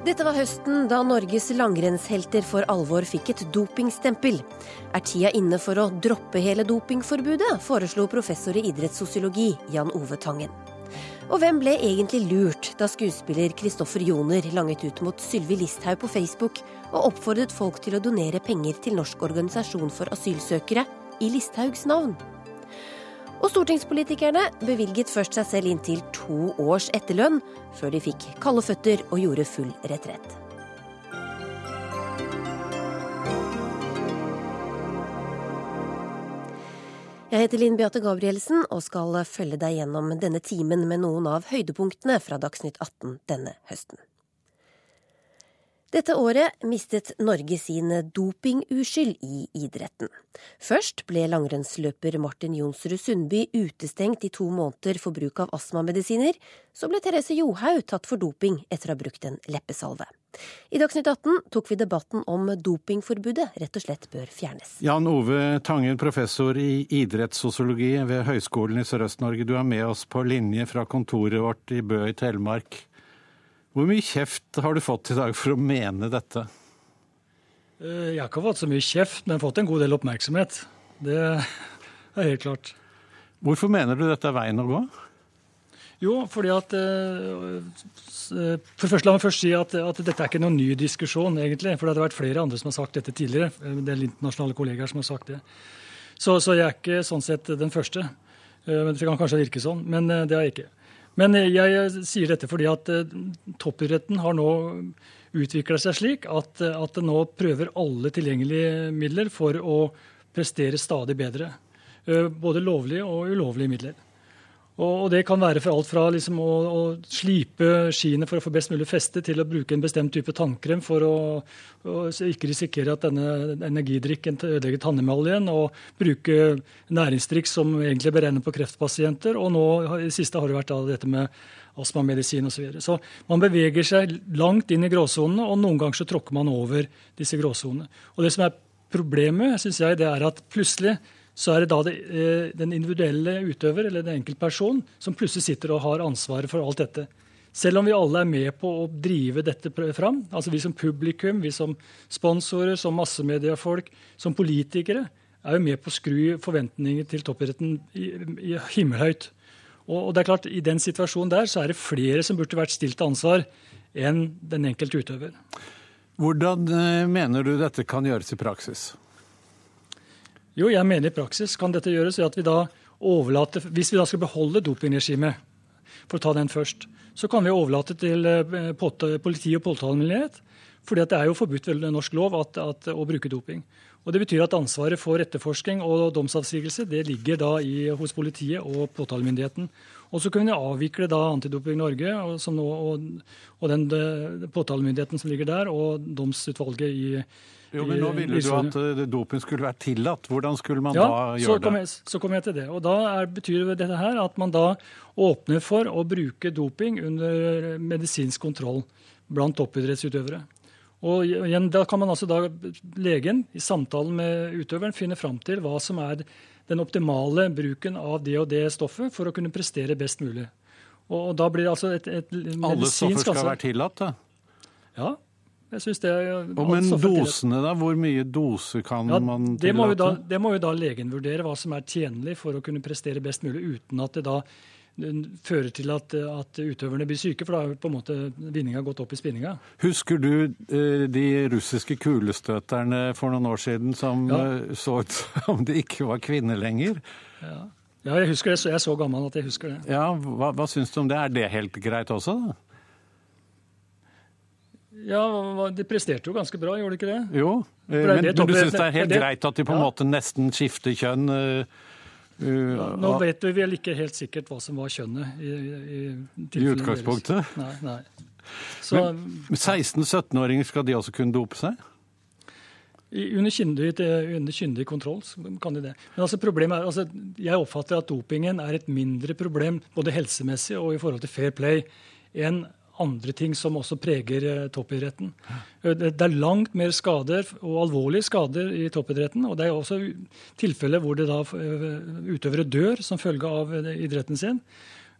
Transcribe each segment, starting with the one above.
Dette var høsten da Norges langrennshelter for alvor fikk et dopingstempel. Er tida inne for å droppe hele dopingforbudet, foreslo professor i idrettssosiologi Jan Ove Tangen. Og hvem ble egentlig lurt da skuespiller Kristoffer Joner langet ut mot Sylvi Listhaug på Facebook og oppfordret folk til å donere penger til Norsk organisasjon for asylsøkere i Listhaugs navn? Og stortingspolitikerne bevilget først seg selv inntil to års etterlønn, før de fikk kalde føtter og gjorde full retrett. Jeg heter Linn Beate Gabrielsen og skal følge deg gjennom denne timen med noen av høydepunktene fra Dagsnytt 18 denne høsten. Dette året mistet Norge sin dopinguskyld i idretten. Først ble langrennsløper Martin Jonsrud Sundby utestengt i to måneder for bruk av astmamedisiner. Så ble Therese Johaug tatt for doping etter å ha brukt en leppesalve. I Dagsnytt 18 tok vi debatten om dopingforbudet rett og slett bør fjernes. Jan Ove Tangen, professor i idrettssosiologi ved Høgskolen i Sørøst-Norge. Du er med oss på linje fra kontoret vårt i Bø i Telemark. Hvor mye kjeft har du fått i dag for å mene dette? Eh, jeg har ikke fått så mye kjeft, men fått en god del oppmerksomhet. Det er helt klart. Hvorfor mener du dette er veien å gå? Jo, fordi at eh, For først, La meg først si at, at, dette er ikke noen ny diskusjon, egentlig. For det har vært flere andre som har sagt dette tidligere. Eh, det er internasjonale kollegaer som har sagt det. Så, så jeg er ikke sånn sett den første. Det kan kanskje virke sånn, men det er jeg ikke. Men jeg sier dette fordi at eh, toppidretten har nå utvikla seg slik at, at det nå prøver alle tilgjengelige midler for å prestere stadig bedre. Eh, både lovlige og ulovlige midler. Og Det kan være for alt fra liksom å, å, slipe skiene for å få best mulig feste, til å bruke en bestemt type tannkrem for å, å ikke risikere at denne energidrikken ødelegger tannemaljen, og bruke næringsdrikk som egentlig er beregnet på kreftpasienter. Og nå i det siste har det vært dette med astmamedisin osv. Så, videre. så man beveger seg langt inn i gråsonene, og noen ganger så tråkker man over disse gråsonene. Og det som er problemet, syns jeg, det er at plutselig så er det da det, eh, den individuelle utøver eller den enkeltperson som plutselig sitter og har ansvaret for alt dette. Selv om vi alle er med på å drive dette fram, altså vi som publikum, vi som sponsorer, som massemediefolk, som politikere, er jo med på å skru forventninger til toppidretten i, i himmelhøyt. Og, og, det er klart, I den situasjonen der så er det flere som burde vært stilt til ansvar enn den enkelte utøver. Hvordan eh, mener du dette kan gjøres i praksis? Jo, jeg mener i praksis kan dette gjøres ved at vi da overlater Hvis vi da skal beholde dopingregimet, for å ta den først, så kan vi overlate til eh, politi og påtalemyndighet. fordi det er jo forbudt ved norsk lov at, at, å bruke doping. Og Det betyr at ansvaret for etterforskning og domsavsigelse det ligger da i, hos politiet og påtalemyndigheten. Og så kunne vi avvikle da Antidoping Norge og, nå, og, og den påtalemyndigheten som ligger der, og domsutvalget i, jo, men Nå ville du at eh, doping skulle være tillatt. Hvordan skulle man ja, da gjøre det? Jeg, så kommer jeg til det. Og Da er, betyr dette her at man da åpner for å bruke doping under medisinsk kontroll blant toppidrettsutøvere. Og igjen, Da kan man altså da, legen i samtalen med utøveren finne fram til hva som er den optimale bruken av det og det stoffet for å kunne prestere best mulig. Og, og da blir det altså et, et medisinsk Alle stoffer skal altså, være tillatt? da? Ja, jeg synes det er og Men dosene, da? Hvor mye dose kan ja, man tillate? Det må, da, det må jo da legen vurdere, hva som er tjenlig for å kunne prestere best mulig, uten at det da fører til at, at utøverne blir syke, for da har på en måte vinninga gått opp i spinninga. Husker du eh, de russiske kulestøterne for noen år siden som ja. Eh, så ut som de ikke var kvinner lenger? Ja. ja jeg husker det. Jeg er så gammel at jeg husker det. Ja, Hva, hva syns du om det? Er det helt greit også? da? Ja, De presterte jo ganske bra, gjorde de ikke det? Jo, det men, men, du syns det er helt det, greit at de på en ja. måte nesten skifter kjønn? Uh, ja, nå vet vi vel ikke helt sikkert hva som var kjønnet i, i, I utgangspunktet? Nei, nei. Så, men 16-17-åringer, skal de også kunne dope seg? Under kyndig, under kyndig, kontroll kan de det. Men altså problemet er, altså, jeg oppfatter at dopingen er et mindre problem både helsemessig og i forhold til fair play enn andre ting som også preger eh, toppidretten. Eh, det er langt mer skader, og alvorlige skader, i toppidretten. Og det er også tilfeller hvor det da eh, utøvere dør som følge av idretten sin.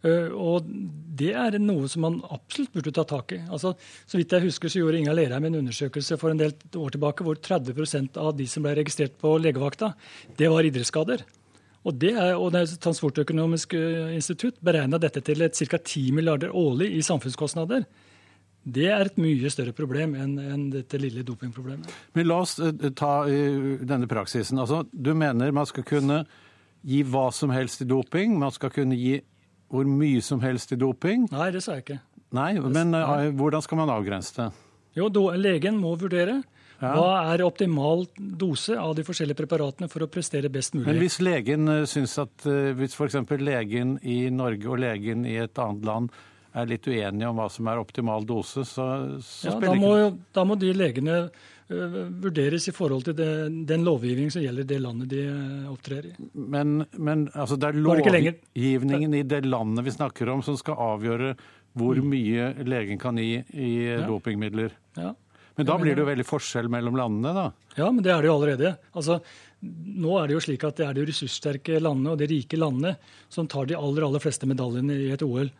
Og det er noe som man absolutt burde ta tak i. Altså, så vidt jeg husker, så gjorde Inga Lerheim en undersøkelse for en del år tilbake hvor 30% av de som ble registrert på legevakta, det var idrettsskader. Og, det er, og det Transportøkonomisk institutt beregna dette til ca. 10 milliarder årlig i samfunnskostnader. Det er et mye større problem enn, enn dette lille dopingproblemet. Men la oss ta denne praksisen. Altså, du mener man skal kunne gi hva som helst i doping? Man skal kunne gi hvor mye som helst i doping? Nei, det sa jeg ikke. Nei, Men. Eh, hvordan skal man avgrense det? Jo, Legen må vurdere. Ja. Hva er optimal dose av de forskjellige preparatene for å prestere best mulig? Men hvis legen eh, syns at eh, hvis f.eks. legen i Norge og legen i et annet land er litt uenige om hva som er optimal dose, så, så ja, spiller da må, ikke Da må de legene uh, vurderes i forhold til det, den lovgivningen som gjelder det landet de opptrer i. Men, men altså, det er lovgivningen i det landet vi snakker om som skal avgjøre hvor mm. mye legen kan gi i ja. dopingmidler. Ja. Men da blir det jo veldig forskjell mellom landene, da? Ja, men det er det jo allerede. Altså, nå er det jo slik at det er de ressurssterke landene og de rike landene som tar de aller, aller fleste medaljene i et OL.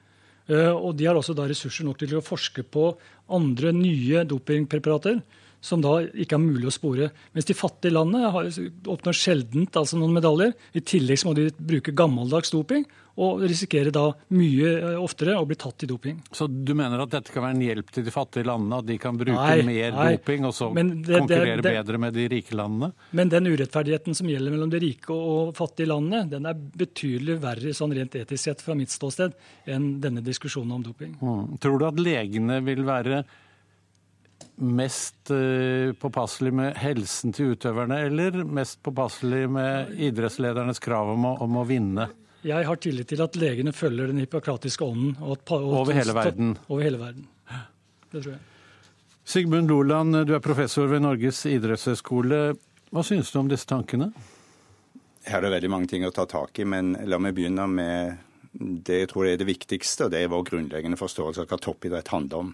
Eh, og de har også da ressurser nok til å forske på andre nye dopingpreparater som da ikke er mulig å spore. Mens de fattige landene oppnår sjeldent altså noen medaljer. I tillegg må de bruke gammeldags doping og risikere da mye eh, oftere å bli tatt i doping. Så du mener at dette kan være en hjelp til de fattige landene, at de kan bruke nei, mer nei. doping og så det, konkurrere det, det, bedre med de rike landene? Men den urettferdigheten som gjelder mellom de rike og fattige landene, den er betydelig verre sånn rent etisk sett fra mitt ståsted enn denne diskusjonen om doping. Mm. Tror du at legene vil være mest uh, påpasselig med helsen til utøverne, eller mest påpasselig med idrettsledernes krav om å, om å vinne? Jeg har tillit til at legene følger den hippokratiske ånden. Og at, og over hele verden? Over hele verden. Det tror jeg. Sigmund Loland, du er professor ved Norges idrettshøgskole. Hva synes du om disse tankene? Her er det veldig mange ting å ta tak i, men la meg begynne med det jeg tror er det viktigste, og det er vår grunnleggende forståelse av hva toppidrett handler om.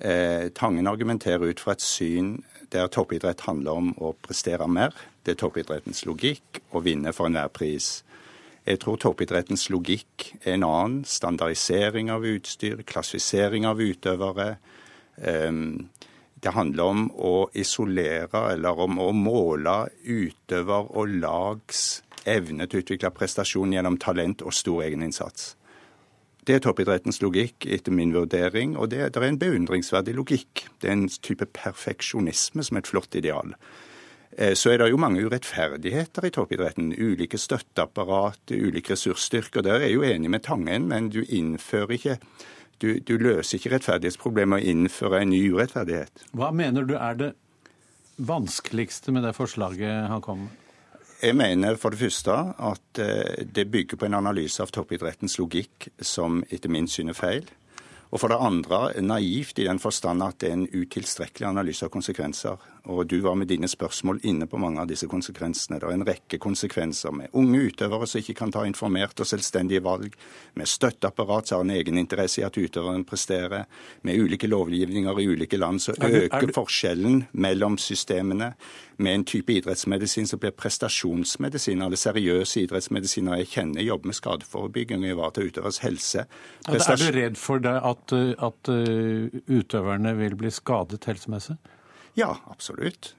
Eh, Tangen argumenterer ut fra et syn der toppidrett handler om å prestere mer. Det er toppidrettens logikk å vinne for enhver pris. Jeg tror toppidrettens logikk er en annen. Standardisering av utstyr, klassifisering av utøvere. Ehm, det handler om å isolere eller om å måle utøver og lags evne til å utvikle prestasjon gjennom talent og stor egeninnsats. Det er toppidrettens logikk, etter min vurdering, og det, det er en beundringsverdig logikk. Det er en type perfeksjonisme som er et flott ideal. Eh, så er det jo mange urettferdigheter i toppidretten. Ulike støtteapparat, ulik ressursstyrke. Der er jeg jo enig med Tangen, men du innfører ikke du, du løser ikke rettferdighetsproblemet å innføre en ny urettferdighet. Hva mener du er det vanskeligste med det forslaget han kom med? Jeg mener for det første at eh, det bygger på en analyse av toppidrettens logikk som etter min syn er feil. Og for det andre naivt i den forstand at det er en utilstrekkelig analyse av konsekvenser. Og du var med dine spørsmål inne på mange av disse konsekvensene. Det er en rekke konsekvenser med unge utøvere som ikke kan ta informerte og selvstendige valg, med støtteapparat som har en egeninteresse i at utøveren presterer, med ulike lovgivninger i ulike land som øker forskjellen mellom systemene, med en type idrettsmedisin som blir prestasjonsmedisin. Alle seriøse idrettsmedisiner jeg kjenner, jobber med skadeforebygging og ivaretar utøveres helse. Prestasjon... Er du redd for det at, at uh, utøverne vil bli skadet helsemessig? Ja, absolutt.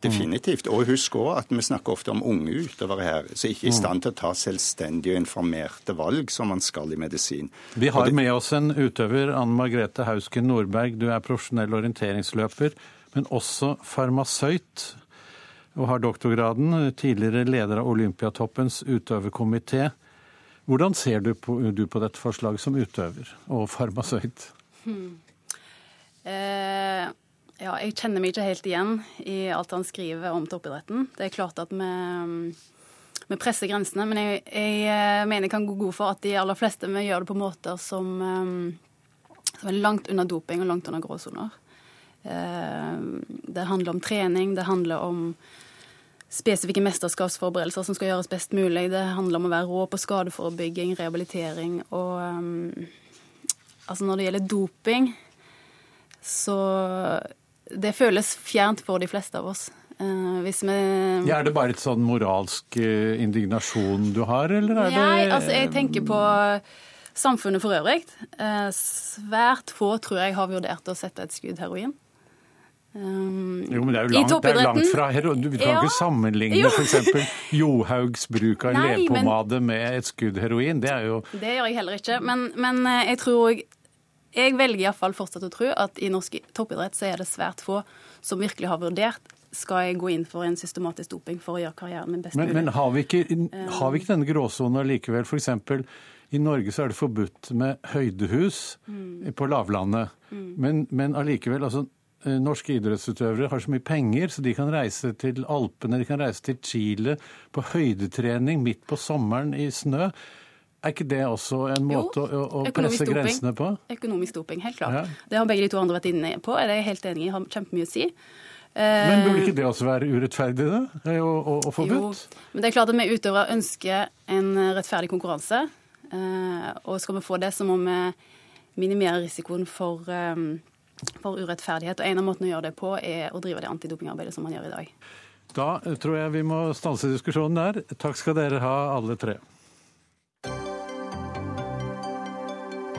Definitivt. Og husk òg at vi snakker ofte om unge utover her, som ikke er i stand til å ta selvstendige og informerte valg som man skal i medisin. Vi har det... med oss en utøver, Anne Margrethe Hausken Nordberg. Du er profesjonell orienteringsløper, men også farmasøyt. Og har doktorgraden, tidligere leder av Olympiatoppens utøverkomité. Hvordan ser du på, du på, dette forslaget som utøver og farmasøyt? Hmm. Eh ja, jeg kjenner meg ikke helt igjen i alt han skriver om toppidretten. Det er klart at vi, vi presser grensene, men jeg, jeg, eh, mener jeg kan gå god for at de aller fleste vi gjør det på måter som, eh, som er langt unna doping og langt unna gråsoner. Eh, det handler om trening, det handler om spesifikke mesterskapsforberedelser som skal gjøres best mulig. Det handler om å være rå på skadeforebygging, rehabilitering og um, Altså når det gjelder doping, så det føles fjernt for de fleste av oss. Uh, ja, Er det bare et sånn moralsk uh, indignasjon du har, eller er Nei, det altså jeg tenker på samfunnet for øvrig. Uh, svært få tror jeg har vurdert å sette et skudd heroin. Um, jo, men det er jo langt, det er langt fra heroin. Du kan ja, ikke sammenligne f.eks. Johaugs bruk av Nei, lepomade med et skudd heroin. Det er jo Det gjør jeg heller ikke. Men, men jeg tror Jeg velger iallfall fortsatt å tro at i norsk toppidrett så er det svært få som virkelig har vurdert skal jeg gå inn for en systematisk doping for å gjøre karrieren min best mulig. Men, men har, vi ikke, har vi ikke denne gråsonen likevel? F.eks. i Norge så er det forbudt med høydehus mm. på lavlandet. Mm. Men, men allikevel, altså Eh, norske idrettsutøvere har så mye penger, så de kan reise til Alpene, de kan reise til Chile på høydetrening midt på sommeren i snø. Er ikke det også en måte jo, å, å presse doping. grensene på? Økonomisk doping, helt klart. Ja. Det har begge de to andre vært inne på. Det er jeg helt enig i. Har kjempemye å si. Men burde ikke det også være urettferdig, da? Og, og, og forbudt? Jo, men det er klart at vi utøvere ønsker en rettferdig konkurranse. Eh, og skal vi få det, så må vi minimere risikoen for um, for urettferdighet. Og En av måtene å gjøre det på er å drive det antidopingarbeidet som man gjør i dag. Da tror jeg vi må stanse diskusjonen der. Takk skal dere ha, alle tre.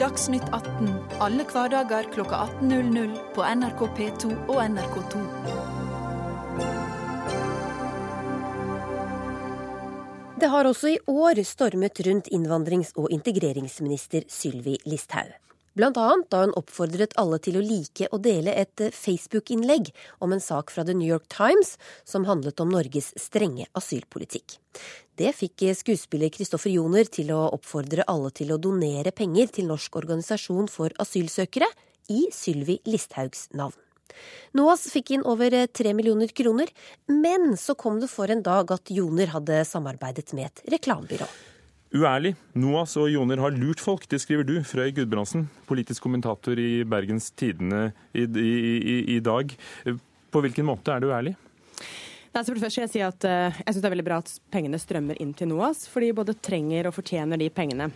Dagsnytt 18 alle hverdager kl 18.00 på NRK P2 og NRK2. Det har også i år stormet rundt innvandrings- og integreringsminister Sylvi Listhaug. Annet da hun oppfordret alle til å like og dele et Facebook-innlegg om en sak fra The New York Times som handlet om Norges strenge asylpolitikk. Det fikk skuespiller Kristoffer Joner til å oppfordre alle til å donere penger til Norsk organisasjon for asylsøkere i Sylvi Listhaugs navn. NOAS fikk inn over tre millioner kroner, men så kom det for en dag at Joner hadde samarbeidet med et reklamebyrå. Uærlig. NOAS og Joner har lurt folk, det skriver du, Frøy Gudbrandsen, politisk kommentator i Bergens Tidende i, i, i, i dag. På hvilken måte er det uærlig? Nei, for det første jeg si at uh, jeg syns det er veldig bra at pengene strømmer inn til NOAS, for de både trenger og fortjener de pengene.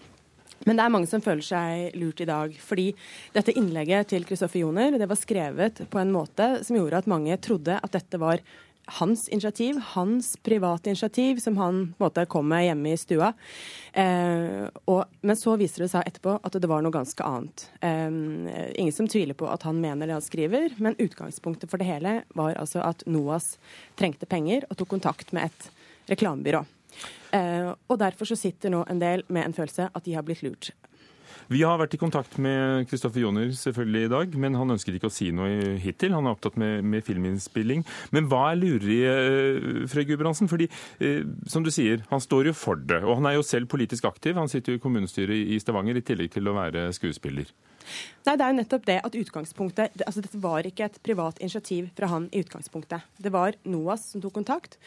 Men det er mange som føler seg lurt i dag. Fordi dette innlegget til Kristoffer Joner det var skrevet på en måte som gjorde at mange trodde at dette var hans initiativ, hans private initiativ, som han på en kom med hjemme i stua. Eh, og, men så viser det seg etterpå at det var noe ganske annet. Eh, ingen som tviler på at han mener det han skriver, men utgangspunktet for det hele var altså at NOAS trengte penger og tok kontakt med et reklamebyrå. Eh, og derfor så sitter nå en del med en følelse at de har blitt lurt. Vi har vært i kontakt med Kristoffer Joner selvfølgelig i dag, men han ønsker ikke å si noe hittil. Han er opptatt med, med filminnspilling. Men hva er lureri, uh, Frøy Gudbrandsen? Fordi, uh, som du sier, han står jo for det. Og han er jo selv politisk aktiv. Han sitter jo i kommunestyret i Stavanger i tillegg til å være skuespiller. Nei, Det er jo nettopp det at utgangspunktet, altså Dette var ikke et privat initiativ fra han i utgangspunktet. Det var NOAS som tok kontakt.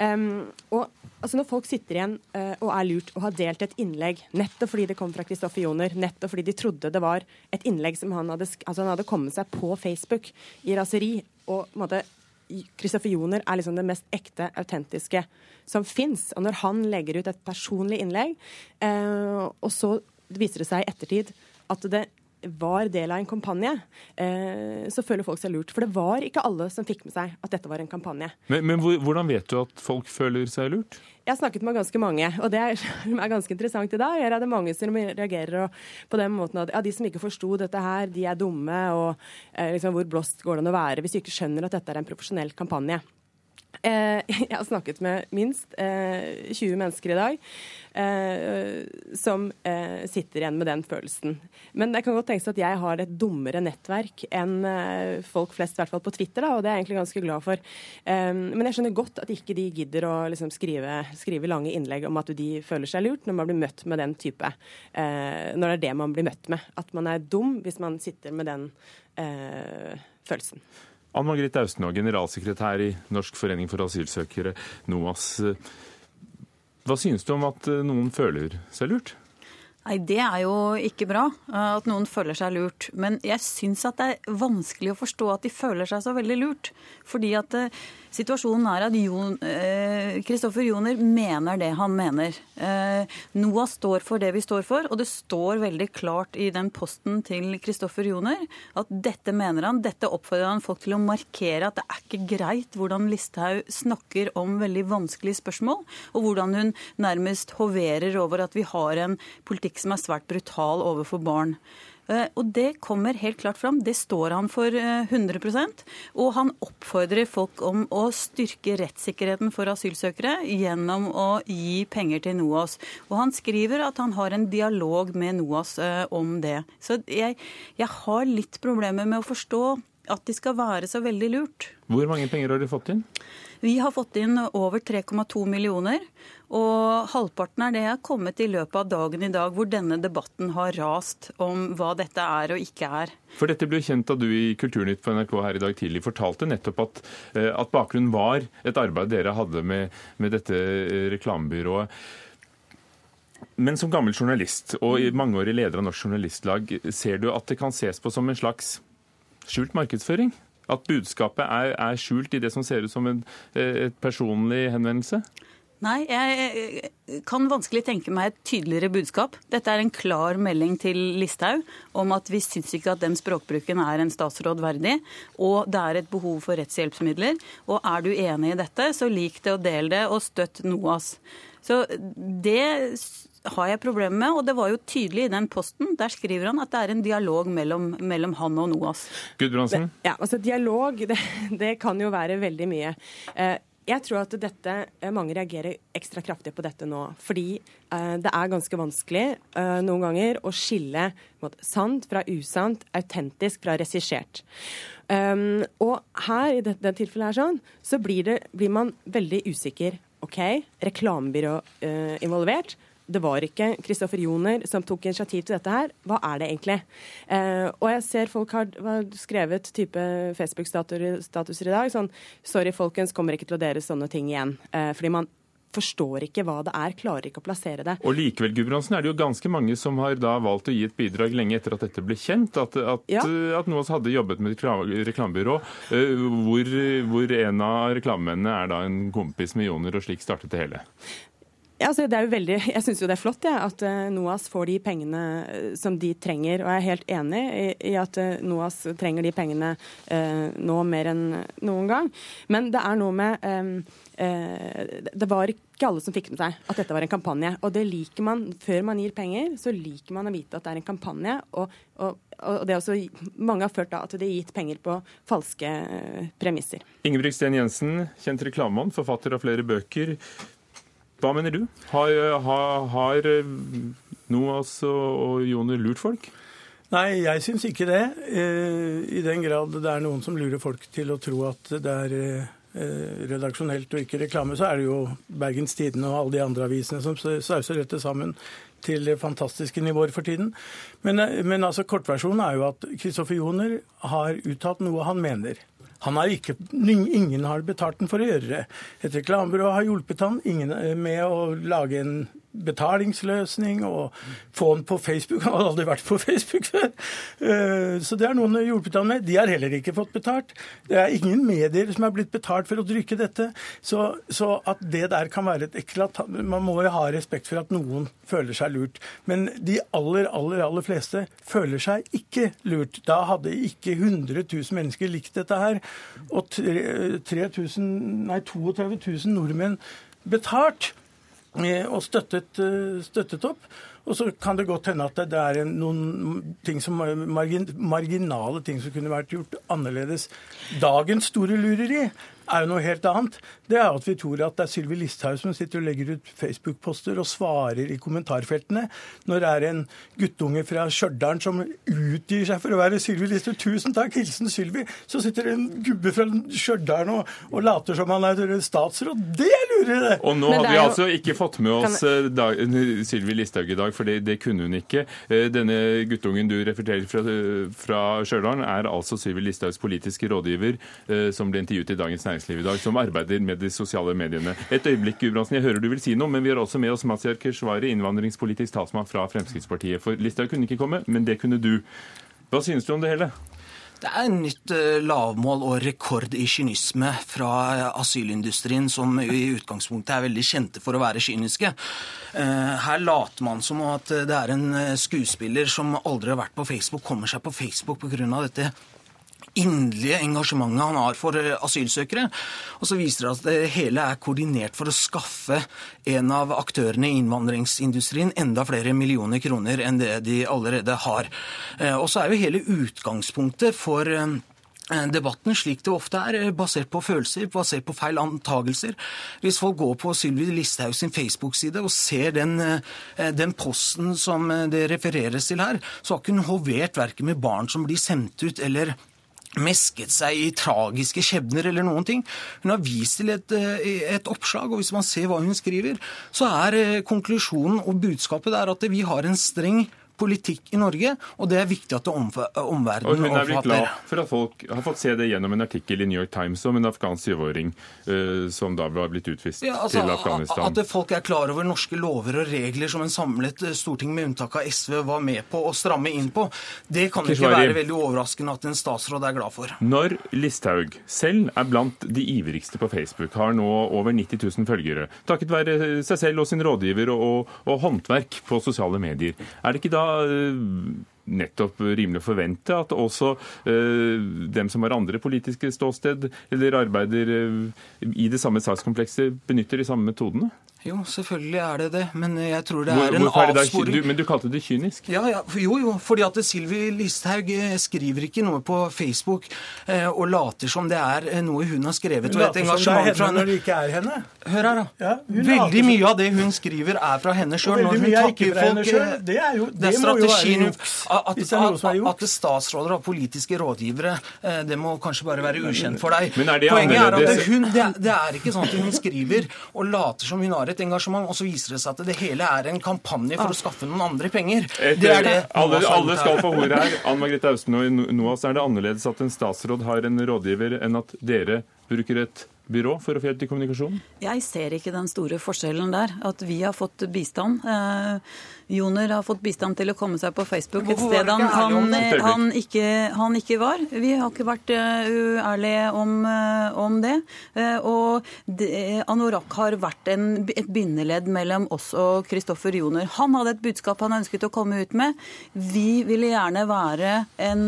Um, og altså Når folk sitter igjen uh, og er lurt og har delt et innlegg nettopp fordi det kom fra Kristoffer Joner, nettopp fordi de trodde det var et innlegg som han hadde, altså han hadde kommet seg på Facebook i raseri og på en måte Kristoffer Joner er liksom det mest ekte, autentiske som fins. Og når han legger ut et personlig innlegg, uh, og så viser det seg i ettertid at det var del av en kampanje, eh, så føler folk seg lurt. For det var ikke alle som fikk med seg at dette var en kampanje. Men, men hvordan vet du at folk føler seg lurt? Jeg har snakket med ganske mange, og det er, er ganske interessant i dag. Her er det mange som reagerer på den måten at ja, de som ikke forsto dette her, de er dumme, og eh, liksom, hvor blåst går det an å være hvis du ikke skjønner at dette er en profesjonell kampanje. Eh, jeg har snakket med minst 20 eh, mennesker i dag eh, som sitter igjen med den følelsen. Men det kan godt tenkes at jeg har et dummere nettverk enn folk flest, i hvert fall på Twitter, da, og det er jeg egentlig ganske glad for. Men jeg skjønner godt at ikke de gidder å liksom skrive, skrive, lange innlegg om at de føler seg lurt når man blir møtt med den type Når det er det man blir møtt med. At man er dum hvis man sitter med den følelsen. Ann Margrethe Austenaa, generalsekretær i Norsk forening for asylsøkere, NOAS. Hva synes du om at noen føler seg lurt? Nei, Det er jo ikke bra eh, at noen føler seg lurt. Men jeg syns at det er vanskelig å forstå at de føler seg så veldig lurt. Fordi at eh, situasjonen er at Kristoffer Jon, Joner mener det han mener. Eh, NOAH står for det vi står for, og det står veldig klart i den posten til Kristoffer Joner at dette mener han, dette oppfordrer han folk til å markere at det er ikke greit hvordan Listhaug snakker om veldig vanskelige spørsmål, og hvordan hun nærmest hoverer over at vi har en politikk retorikk som er svært brutal overfor barn. Eh, og det kommer helt klart fram. Det står han for 100 eh, Og han oppfordrer folk om å styrke rettssikkerheten for asylsøkere gjennom å gi penger til NOAS. Og han skriver at han har en dialog med NOAS eh, om det. Så jeg, jeg har litt problemer med å forstå at de skal være så veldig lurt. Hvor mange penger har de fått inn? Vi har fått inn over 3,2 millioner. Og halvparten er det jeg har kommet i løpet av dagen i dag, hvor denne debatten har rast om hva dette er og ikke er. For dette ble kjent da du i Kulturnytt på NRK her i dag tidlig fortalte nettopp at, eh, at bakgrunnen var et arbeid dere hadde med, med dette eh, reklamebyrået. Men som gammel journalist og mangeårig leder av Norsk Journalistlag, ser du at det kan ses på som en slags skjult markedsføring? At budskapet er, er skjult i det som ser ut som en et personlig henvendelse? Nei, jeg kan vanskelig tenke meg et tydeligere budskap. Dette er en klar melding til Listhaug om at vi syns ikke at den språkbruken er en statsråd verdig, og det er et behov for rettshjelpsmidler. Og er du enig i dette, så lik det og del det, og støtt NOAS. Så det har jeg problemer med, og det var jo tydelig i den posten. Der skriver han at det er en dialog mellom, mellom han og NOAS. Gudbrandsen? Ja, altså Dialog, det, det, kan jo være veldig mye. Eh, jeg tror at dette, eh, mange reagerer ekstra kraftig på dette nå. Fordi eh, det er ganske vanskelig eh, noen ganger å skille måtte, sant fra usant, autentisk fra regissert. Um, og her, i dette, tilfellet her sånn, så blir, det, blir man veldig usikker. OK, reklamebyrå uh, involvert det var ikke Kristoffer Joner som tok initiativ til dette her. Hva er det egentlig? Eh, og jeg ser folk har, har skrevet type Facebook-statuser i dag. Sånn Sorry, folkens, kommer ikke til å dere sånne ting igjen. Eh, fordi man forstår ikke hva det er, klarer ikke å plassere det. Og likevel Gudbrandsen, er det jo ganske mange som har da valgt å gi et bidrag lenge etter at dette ble kjent, at, at, ja. at NOAS hadde jobbet med et reklamebyrå eh, hvor, hvor en av reklamemennene er da en kompis med Joner, og slik startet det hele. Altså det er jo veldig, jeg syns jo det er flott ja, at uh, NOAS får de pengene uh, som de trenger. Og jeg er helt enig i, i at uh, NOAS trenger de pengene nå mer enn noen gang. Men det er noe med eh, Det var ikke alle som fikk med seg at dette var en kampanje. Og det liker man før man gir penger, så liker man å vite at det er en kampanje. Og, og, og det er også, mange har ført da at de har gitt penger på falske premisser. Ingebrigt Jensen, kjent reklamemann, forfatter av flere bøker. Hva mener du? Har, har, har eh, Noas og Joner lurt folk? Nei, jeg syns ikke det. Eh, I den grad det er noen som lurer folk til å tro at det er eh, redaksjonelt og ikke reklame, så er det jo Bergens Tidende og alle de andre avisene som sauser dette sammen til fantastiske nivåer for tiden. Men, men altså, kortversjonen er jo at Kristoffer Joner har uttalt noe han mener. Har ikke, ingen har betalt den for å gjøre det. Et reklamebyrå har hjulpet han med å lage en betalingsløsning og få den på Facebook. Han hadde aldri vært på Facebook før. Eh, så det er noen hjulpet han med. De har heller ikke fått betalt. Det er ingen medier som er blitt betalt for å trykke dette. Så, så at det der kan være et eklatant Man må jo ha respekt for at noen føler seg lurt. Men de aller, aller, aller fleste føler seg ikke lurt. Da hadde ikke 100 000 mennesker likt dette her. Og 3000, nei, 32 000 nordmenn betalt og støttet, eh, støttet opp. Og så kan det godt hende at det er noen ting som, margin, marginale ting som kunne vært gjort annerledes. Dagens store lureri er jo noe helt annet. Det er at vi tror at det er Sylvi Listhaug som sitter og legger ut Facebook-poster og svarer i kommentarfeltene når det er en guttunge fra Stjørdal som utgir seg for å være Sylvi Listhaug. Tusen takk, hilsen Sylvi. Så sitter det en gubbe fra Stjørdal og, og, later som han er statsråd. Det lurer det! Og nå hadde vi jo... altså ikke fått med oss kan... Eh, Sylvi Listhaug i dag, for det, det, kunne hun ikke. Eh, denne guttungen du referterer fra, fra Stjørdal, er altså Sylvi Listhaugs politiske rådgiver, eh, som ble intervjuet i Dagens Næringsliv i dag, som arbeider med de sosiale mediene. Et øyeblikk, Gudbrandsen, jeg hører du vil si noe, men vi har også med oss Mazyar Keshvari, innvandringspolitisk talsmann fra Fremskrittspartiet. For Listhaug kunne ikke komme, men det kunne du. Hva synes du om det hele? Det er nytt eh, lavmål og rekord i kynisme fra asylindustrien, som i utgangspunktet er veldig kjente for å være kyniske. Eh, her later man som at det er en eh, skuespiller som aldri har vært på Facebook, kommer seg på Facebook pga. dette inderlige engasjementet han har for eh, asylsøkere. Og så viser det at det hele er koordinert for å skaffe en av aktørene i innvandringsindustrien enda flere millioner kroner enn det de allerede har. Eh, og så er jo hele utgangspunktet for eh, debatten slik det ofte er, basert på følelser, basert på feil antagelser. Hvis folk går på Sylvi Listhaug Facebook-side og ser den, den, posten som det refereres til her, så har ikke hun hovert verken med barn som blir sendt ut, eller mesket seg i tragiske skjebner eller noen ting. Hun har vist til et, et, oppslag, og hvis man ser hva hun skriver, så er konklusjonen og budskapet der at vi har en streng politikk i Norge, og det er viktig at omverdenen omfatter. Hun er blitt glad for at folk har fått se det gjennom en artikkel i New York Times om en afghansk syvåring uh, som da var blitt utvist ja, altså, til Afghanistan. At folk er klar over norske lover og regler som en samlet eh, storting med unntak av SV var med på å stramme inn på, det kan ikke være veldig overraskende at en statsråd er glad for. Når Listhaug selv er blant de ivrigste på Facebook, har nå over 90 000 følgere, takket være seg selv og sin rådgiver og, og, og håndverk på sosiale medier, er det ikke da Eh, nettopp rimelig å forvente at også eh, dem som har andre politiske ståsted eller arbeider eh, i det samme sakskomplekset, benytter de samme metodene? Jo, selvfølgelig er det det, men jeg tror det er en avsporing. men du kalte det kynisk? Ja, ja, Jo, jo, fordi at Sylvi Listhaug eh, skriver ikke noe på Facebook eh, og later som det er eh, noe hun har skrevet. Hun later som det er henne når det ikke er henne. Hør her, da. Ja, veldig mye av det hun skriver, er fra henne sjøl. Veldig mye er ikke fra henne sjøl. Det, er jo, det, det må jo være juks. At, at, at, statsråder og politiske rådgivere, det må kanskje bare være ukjent for deg. Men er det Poenget er at hun, det, det er ikke sånn at hun skriver og later som hun har et et engasjement, og så viser det seg at det hele er en kampanje for å skaffe noen andre penger. det er det alle, alle skal få ordet her. Ann Margrethe Austen og NOAS, er det annerledes at en statsråd har en rådgiver enn at dere bruker et byrå for å få hjelp til kommunikasjon? Jeg ser ikke den store forskjellen der. At vi har fått bistand. Eh, Joner har fått bistand til å komme seg på Facebook et sted han, han, han, ikke, han, ikke, var. Vi har ikke vært uh, uærlige om, uh, om, det. Uh, og det, Anorak har vært en, et bindeledd mellom oss og Kristoffer Joner. Han hadde et budskap han ønsket å komme ut med. Vi ville gjerne være en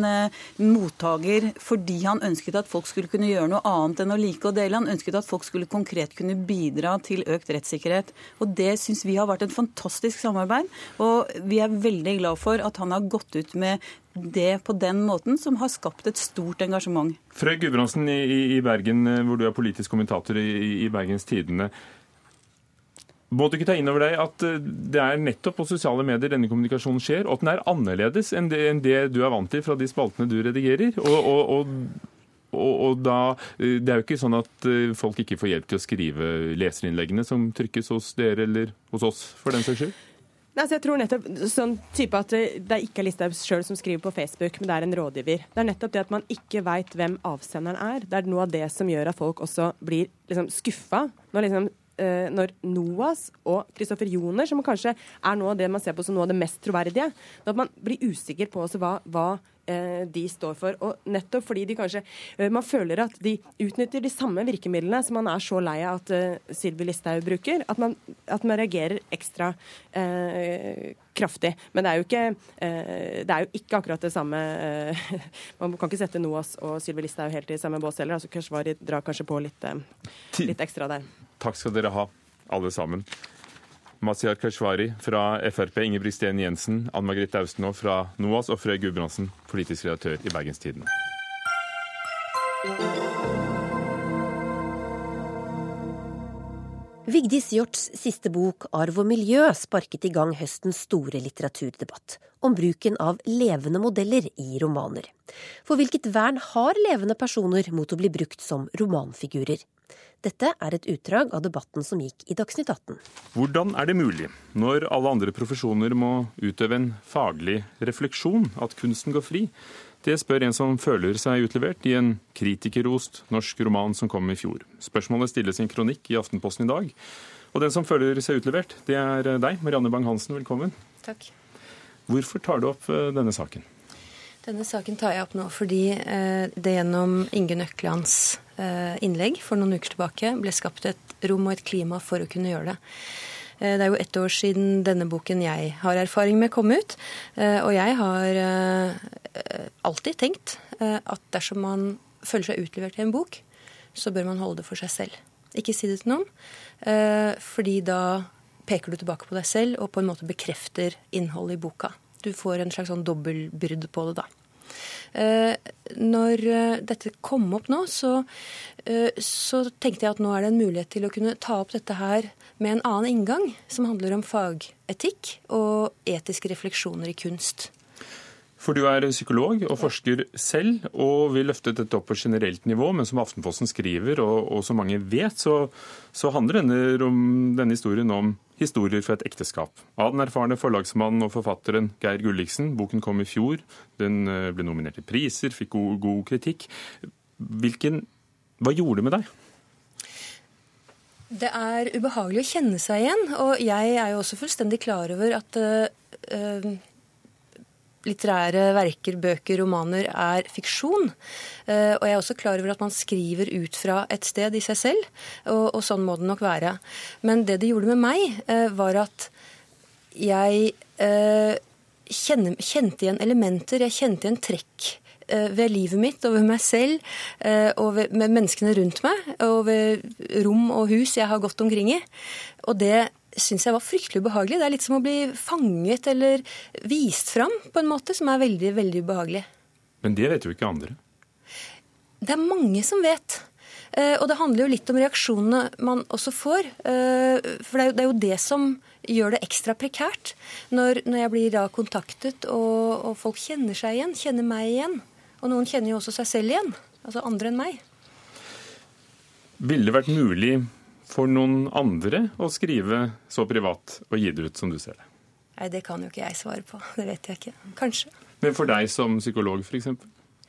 mottaker fordi han ønsket at folk skulle kunne gjøre noe annet enn å like og dele. Han ønsket at folk skulle konkret kunne bidra til økt rettssikkerhet. Og det syns vi har vært et fantastisk samarbeid. Og vi er veldig glad for at han har gått ut med det på den måten, som har skapt et stort engasjement. Frøy Gudbrandsen i, i, Bergen, eh, hvor du er politisk kommentator i, i Bergens Tidende. Må du ikke ta inn over deg at eh, det er nettopp på sosiale medier denne kommunikasjonen skjer, og at den er annerledes enn det, enn det du er vant til fra de spaltene du redigerer? Og, og, og og, da, eh, Det er jo ikke sånn at folk ikke får hjelp til å skrive leserinnleggene som trykkes hos dere eller hos oss, for den saks skyld? Altså, jeg tror nettopp sånn type at Det er ikke Listhaug sjøl som skriver på Facebook, men det er en rådgiver. Det er nettopp det at man ikke veit hvem avsenderen er. Det er noe av det som gjør at folk også blir liksom, skuffa. Når, liksom, eh, når NOAS og Kristoffer Joner, som kanskje er noe av det man ser på som noe av det mest troverdige, når man blir usikker på hva, hva de står for. Og nettopp fordi de kanskje eh, Man føler at de utnytter de samme virkemidlene som man er så lei av at uh, Sylvi Listhaug bruker, at man, at man, reagerer ekstra eh, kraftig. Men det er jo ikke, eh, det er jo ikke akkurat det samme Man kan ikke sette NOAS og Sylvi Listhaug helt i samme bås heller. altså Keshvari drar kanskje på litt, litt ekstra der. Takk skal dere ha, alle sammen. Mazyar Keshvari fra Frp, Ingebrigt Jensen, Ann Margrethe Austenå fra NOAS og Frøy Gudbrandsen, politisk redaktør i Bergenstiden. Vigdis Hjorts siste bok 'Arv og miljø' sparket i gang høstens store litteraturdebatt om bruken av levende modeller i romaner. For hvilket vern har levende personer mot å bli brukt som romanfigurer? Dette er et utdrag av debatten som gikk i Dagsnytt 18. Hvordan er det mulig, når alle andre profesjoner må utøve en faglig refleksjon, at kunsten går fri? Det spør en som føler seg utlevert i en kritikerrost norsk roman som kom i fjor. Spørsmålet stilles i en kronikk i Aftenposten i dag. Og den som føler seg utlevert, det er deg, Marianne Bang-Hansen. Velkommen. Takk. Hvorfor tar du opp eh, denne saken? Denne saken tar jeg opp nå fordi eh, det gjennom Inge Nøklands innlegg for noen uker tilbake ble skapt et rom og et klima for å kunne gjøre det. Det er jo ett år siden denne boken jeg har erfaring med kom ut. Og jeg har alltid tenkt at dersom man føler seg utlevert i en bok, så bør man holde det for seg selv. Ikke si det til noen, fordi da peker du tilbake på deg selv og på en måte bekrefter innholdet i boka. Du får en slags sånn dobbeltbyrd på det, da. Eh, når eh, dette kom opp nå, så, eh, så, tenkte jeg at nå er det en mulighet til å kunne ta opp dette her med en annen inngang, som handler om fagetikk og etiske refleksjoner i kunst. For du er psykolog og forsker selv, og vi løftet dette opp på generelt nivå. Men som Aftenposten skriver, og, og som mange vet, så, så handler denne, denne, historien om historier fra et ekteskap. Av den erfarne forlagsmannen og forfatteren Geir Gulliksen. Boken kom i fjor. Den eh, ble nominert til priser, fikk god, god kritikk. Hvilken, hva gjorde det med deg? Det er ubehagelig å kjenne seg igjen. Og jeg er jo også fullstendig klar over at uh, litterære verker, bøker, romaner er fiksjon. Eh, og jeg er også klar over at man skriver ut fra et sted i seg selv, og, og sånn må det nok være. Men det det gjorde med meg, eh, var at jeg eh, kjente igjen elementer, jeg kjente igjen trekk ved livet mitt og ved meg selv og ved, med menneskene rundt meg og ved rom og hus jeg har gått omkring i. Og det syns jeg var fryktelig ubehagelig. Det er litt som å bli fanget eller vist fram på en måte som er veldig, veldig ubehagelig. Men det vet jo ikke andre. Det er mange som vet. Eh, og det handler jo litt om reaksjonene man også får. Eh, for det er jo det som gjør det ekstra prekært. Når, jeg blir da kontaktet og, folk kjenner seg igjen, kjenner meg igjen. Og noen kjenner jo også seg selv igjen. Altså andre enn meg. Ville det vært mulig for noen andre å skrive så privat og gi det ut som du ser det? Nei, Det kan jo ikke jeg svare på. Det vet jeg ikke. Kanskje. Men for deg som psykolog, f.eks.?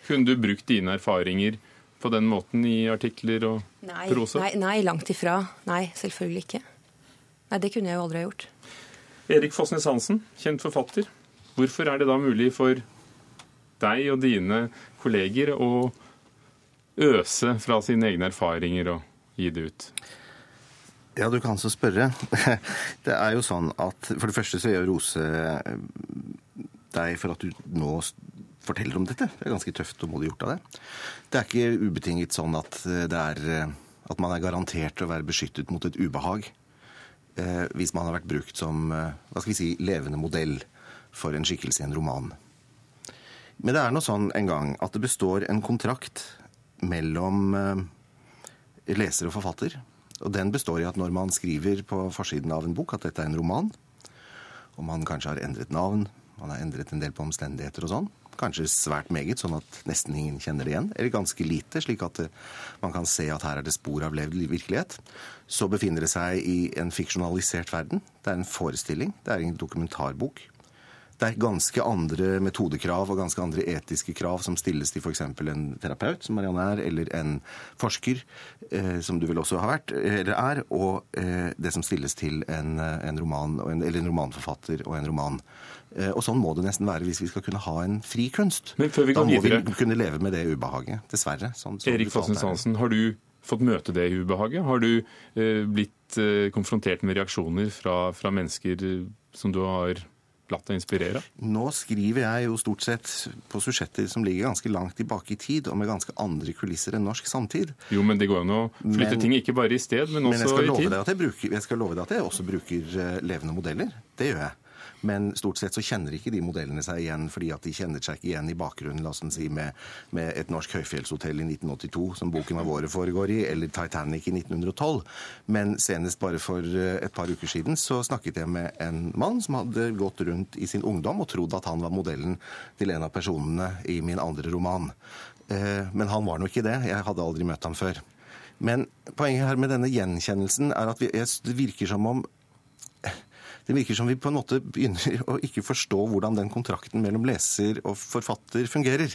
Kunne du brukt dine erfaringer på den måten i artikler og nei, prosa? Nei, nei, langt ifra. Nei, selvfølgelig ikke. Nei, Det kunne jeg jo aldri ha gjort. Erik Fossnes Hansen, kjent forfatter. Hvorfor er det da mulig for deg og dine kolleger å øse fra sine egne erfaringer og gi det ut? Ja, du kan så spørre. Det er jo sånn at For det første så gjør Rose deg for at du nå forteller om dette. Det er ganske tøft og modig gjort av det. Det er ikke ubetinget sånn at, det er, at man er garantert å være beskyttet mot et ubehag eh, hvis man har vært brukt som eh, hva skal vi si, levende modell for en skikkelse i en roman. Men det er nå sånn en gang at det består en kontrakt mellom eh, leser og forfatter og Den består i at når man skriver på forsiden av en bok at dette er en roman, og man kanskje har endret navn, man har endret en del på omstendigheter og sånn, kanskje svært meget, sånn at nesten ingen kjenner det igjen, eller ganske lite, slik at man kan se at her er det spor av levd virkelighet, så befinner det seg i en fiksjonalisert verden. Det er en forestilling, det er en dokumentarbok. Det er ganske andre metodekrav og ganske andre etiske krav som stilles til f.eks. en terapeut, som Marianne er, eller en forsker, eh, som du vel også har vært, eller er, og eh, det som stilles til en, en roman, en, eller en romanforfatter og en roman. Eh, og sånn må det nesten være hvis vi skal kunne ha en fri kunst. Men før vi går da må videre... vi kunne leve med det ubehaget, dessverre. Sånn, sånn Erik Fossnes Hansen, har du fått møte det ubehaget? Har du eh, blitt eh, konfrontert med reaksjoner fra, fra mennesker som du har latt deg inspirere? Nå skriver jeg jo stort sett på susjetter som ligger ganske langt tilbake i tid, og med ganske andre kulisser enn norsk samtid. Jo, men det går an å flytte men, ting ikke bare i sted, men også men i tid. Men jeg skal love deg at jeg også bruker eh, levende modeller. Det gjør jeg. Men stort sett så kjenner ikke de modellene seg igjen fordi at de kjenner seg ikke igjen i bakgrunnen la oss si, med, med et norsk høyfjellshotell i 1982, som boken av våre foregår i, eller Titanic i 1912. Men senest bare for eh, et par uker siden så snakket jeg med en mann som hadde gått rundt i sin ungdom og trodd at han var modellen til en av personene i min andre roman. Eh, men han var nok ikke det. Jeg hadde aldri møtt ham før. Men poenget her med denne gjenkjennelsen er at det virker som om det virker som vi på en måte begynner å ikke forstå hvordan den kontrakten mellom leser og forfatter fungerer.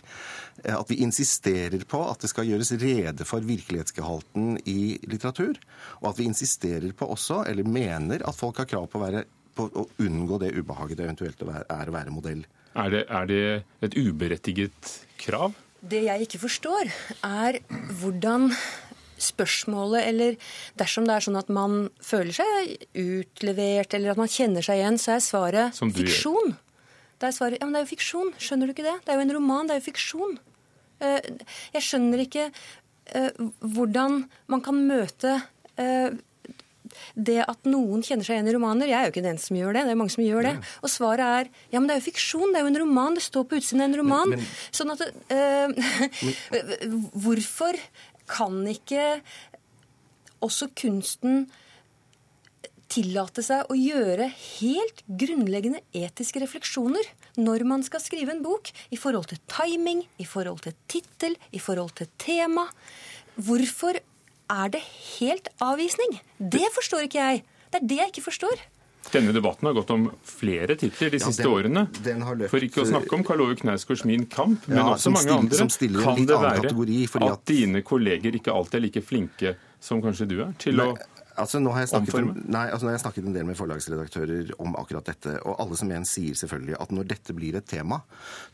Eh, at vi insisterer på at det skal gjøres rede for virkelighetsgehalten i litteratur. Og at vi insisterer på også, eller mener, at folk har krav på å, være, på å unngå det ubehaget det eventuelt er å være modell. Er det, er det et uberettiget krav? Det jeg ikke forstår, er hvordan spørsmålet, eller dersom det er sånn at man føler seg utlevert, eller at man kjenner seg igjen, så er svaret fiksjon. Det er svaret, ja, men det er jo fiksjon. Skjønner du ikke det? Det er jo en roman, det er jo fiksjon. Eh, jeg skjønner ikke eh, hvordan man kan møte eh, det at noen kjenner seg igjen i romaner Jeg er jo ikke den som gjør det. Det er mange som gjør det. Og svaret er ja, men det er jo fiksjon. Det er jo en roman. Det står på utsiden av en roman. Men, men, sånn at uh, Hvorfor kan ikke også kunsten tillate seg å gjøre helt grunnleggende etiske refleksjoner når man skal skrive en bok, i forhold til timing, i forhold til tittel, i forhold til tema. Hvorfor er det helt avvisning? Det forstår ikke jeg. Det er det jeg ikke forstår. Denne debatten har gått om flere titler de siste ja, den, årene. Den løpt, for ikke å snakke om Karl Ove Knausgårds Min kamp, men ja, også mange andre. Kan det være at, at dine kolleger ikke alltid er like flinke som kanskje du er, til Nei. å Altså, nå, har jeg snakket, en, nei, altså, nå har jeg snakket en del med forlagsredaktører om akkurat dette. Og alle som en sier selvfølgelig at når dette blir et tema,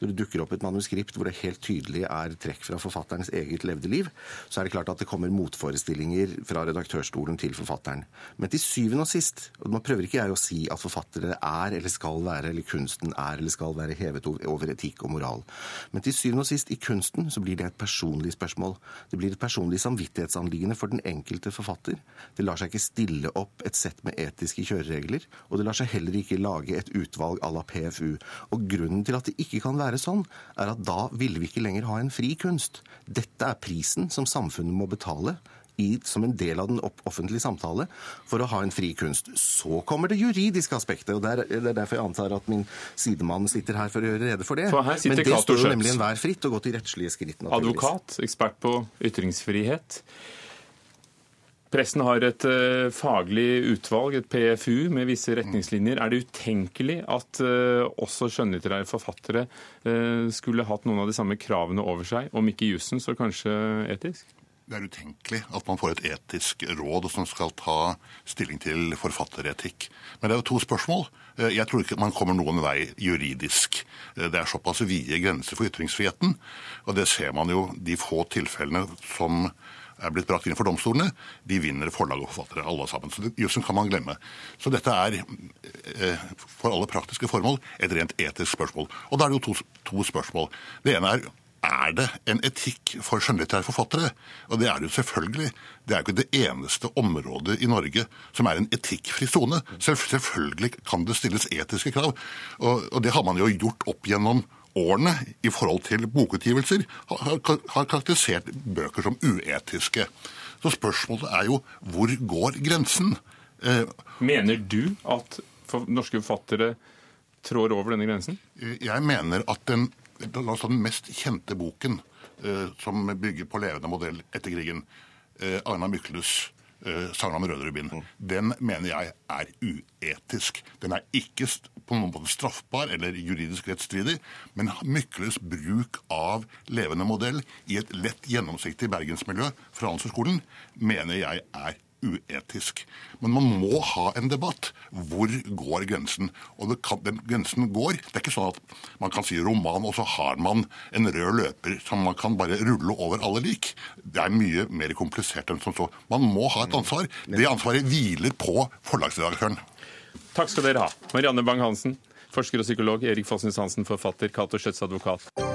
når det dukker opp et manuskript hvor det helt tydelig er trekk fra forfatterens eget levde liv, så er det klart at det kommer motforestillinger fra redaktørstolen til forfatteren. Men til syvende og sist, og nå prøver ikke jeg å si at forfattere er eller skal være, eller kunsten er eller skal være hevet over etikk og moral. Men til syvende og sist, i kunsten så blir det et personlig spørsmål. Det blir et personlig samvittighetsanliggende for den enkelte forfatter. Det lar seg ikke stille opp et sett med etiske kjøreregler, og det lar seg heller ikke lage et utvalg à la PFU. Og Grunnen til at det ikke kan være sånn, er at da ville vi ikke lenger ha en fri kunst. Dette er prisen som samfunnet må betale i, som en del av den offentlige samtale for å ha en fri kunst. Så kommer det juridiske aspektet. og Det er, det er derfor jeg antar at min sidemann sitter her for å gjøre rede for det. For Men det står jo nemlig enhver fritt å gå til rettslige skritt. Advokat, ekspert på ytringsfrihet. Pressen har et uh, faglig utvalg, et PFU, med visse retningslinjer. Er det utenkelig at uh, også skjønnlitterære forfattere uh, skulle hatt noen av de samme kravene over seg, om ikke jussen, så kanskje etisk? Det er utenkelig at man får et etisk råd som skal ta stilling til forfatteretikk. Men det er jo to spørsmål. Jeg tror ikke man kommer noen vei juridisk. Det er såpass vide grenser for ytringsfriheten. Og det ser man jo de få tilfellene som er blitt brakt inn for domstolene, de vinner forlag og forfattere, alle sammen. Så Jussen kan man glemme. Så dette er eh, for alle praktiske formål et rent etisk spørsmål. Og da er det jo to, to spørsmål. Det ene er er det en etikk for skjønnlitterære forfattere? Og det er det jo selvfølgelig. Det er jo ikke det eneste området i Norge som er en etikkfri sone. Selvfølgelig kan det stilles etiske krav, og, og det har man jo gjort opp gjennom årene i forhold til bokutgivelser har, har karakterisert bøker som uetiske. Så spørsmålet er jo hvor går grensen? Eh, Mener du at norske forfattere trår over denne grensen? Jeg mener at den, altså den mest kjente boken eh, som bygger på levende modell etter krigen, eh, Arna Mykles sangen om rød rubin, mm. den mener jeg er uetisk. Den er ikke på noen måte straffbar eller juridisk rettsstridig, men Mykles bruk av levende modell i et lett gjennomsiktig bergensmiljø fra Handelshøyskolen mener jeg er uetisk. Men man må ha en debatt. Hvor går grensen? Og kan, den grensen går Det er ikke sånn at man kan si roman, og så har man en rød løper som man kan bare rulle over alle lik. Det er mye mer komplisert enn som så. Man må ha et ansvar. Det ansvaret hviler på forlagsredaktøren. Takk skal dere ha. Marianne Bang-Hansen, forsker og psykolog. Erik Fossnes Hansen, forfatter. Cato Schjøtz, advokat.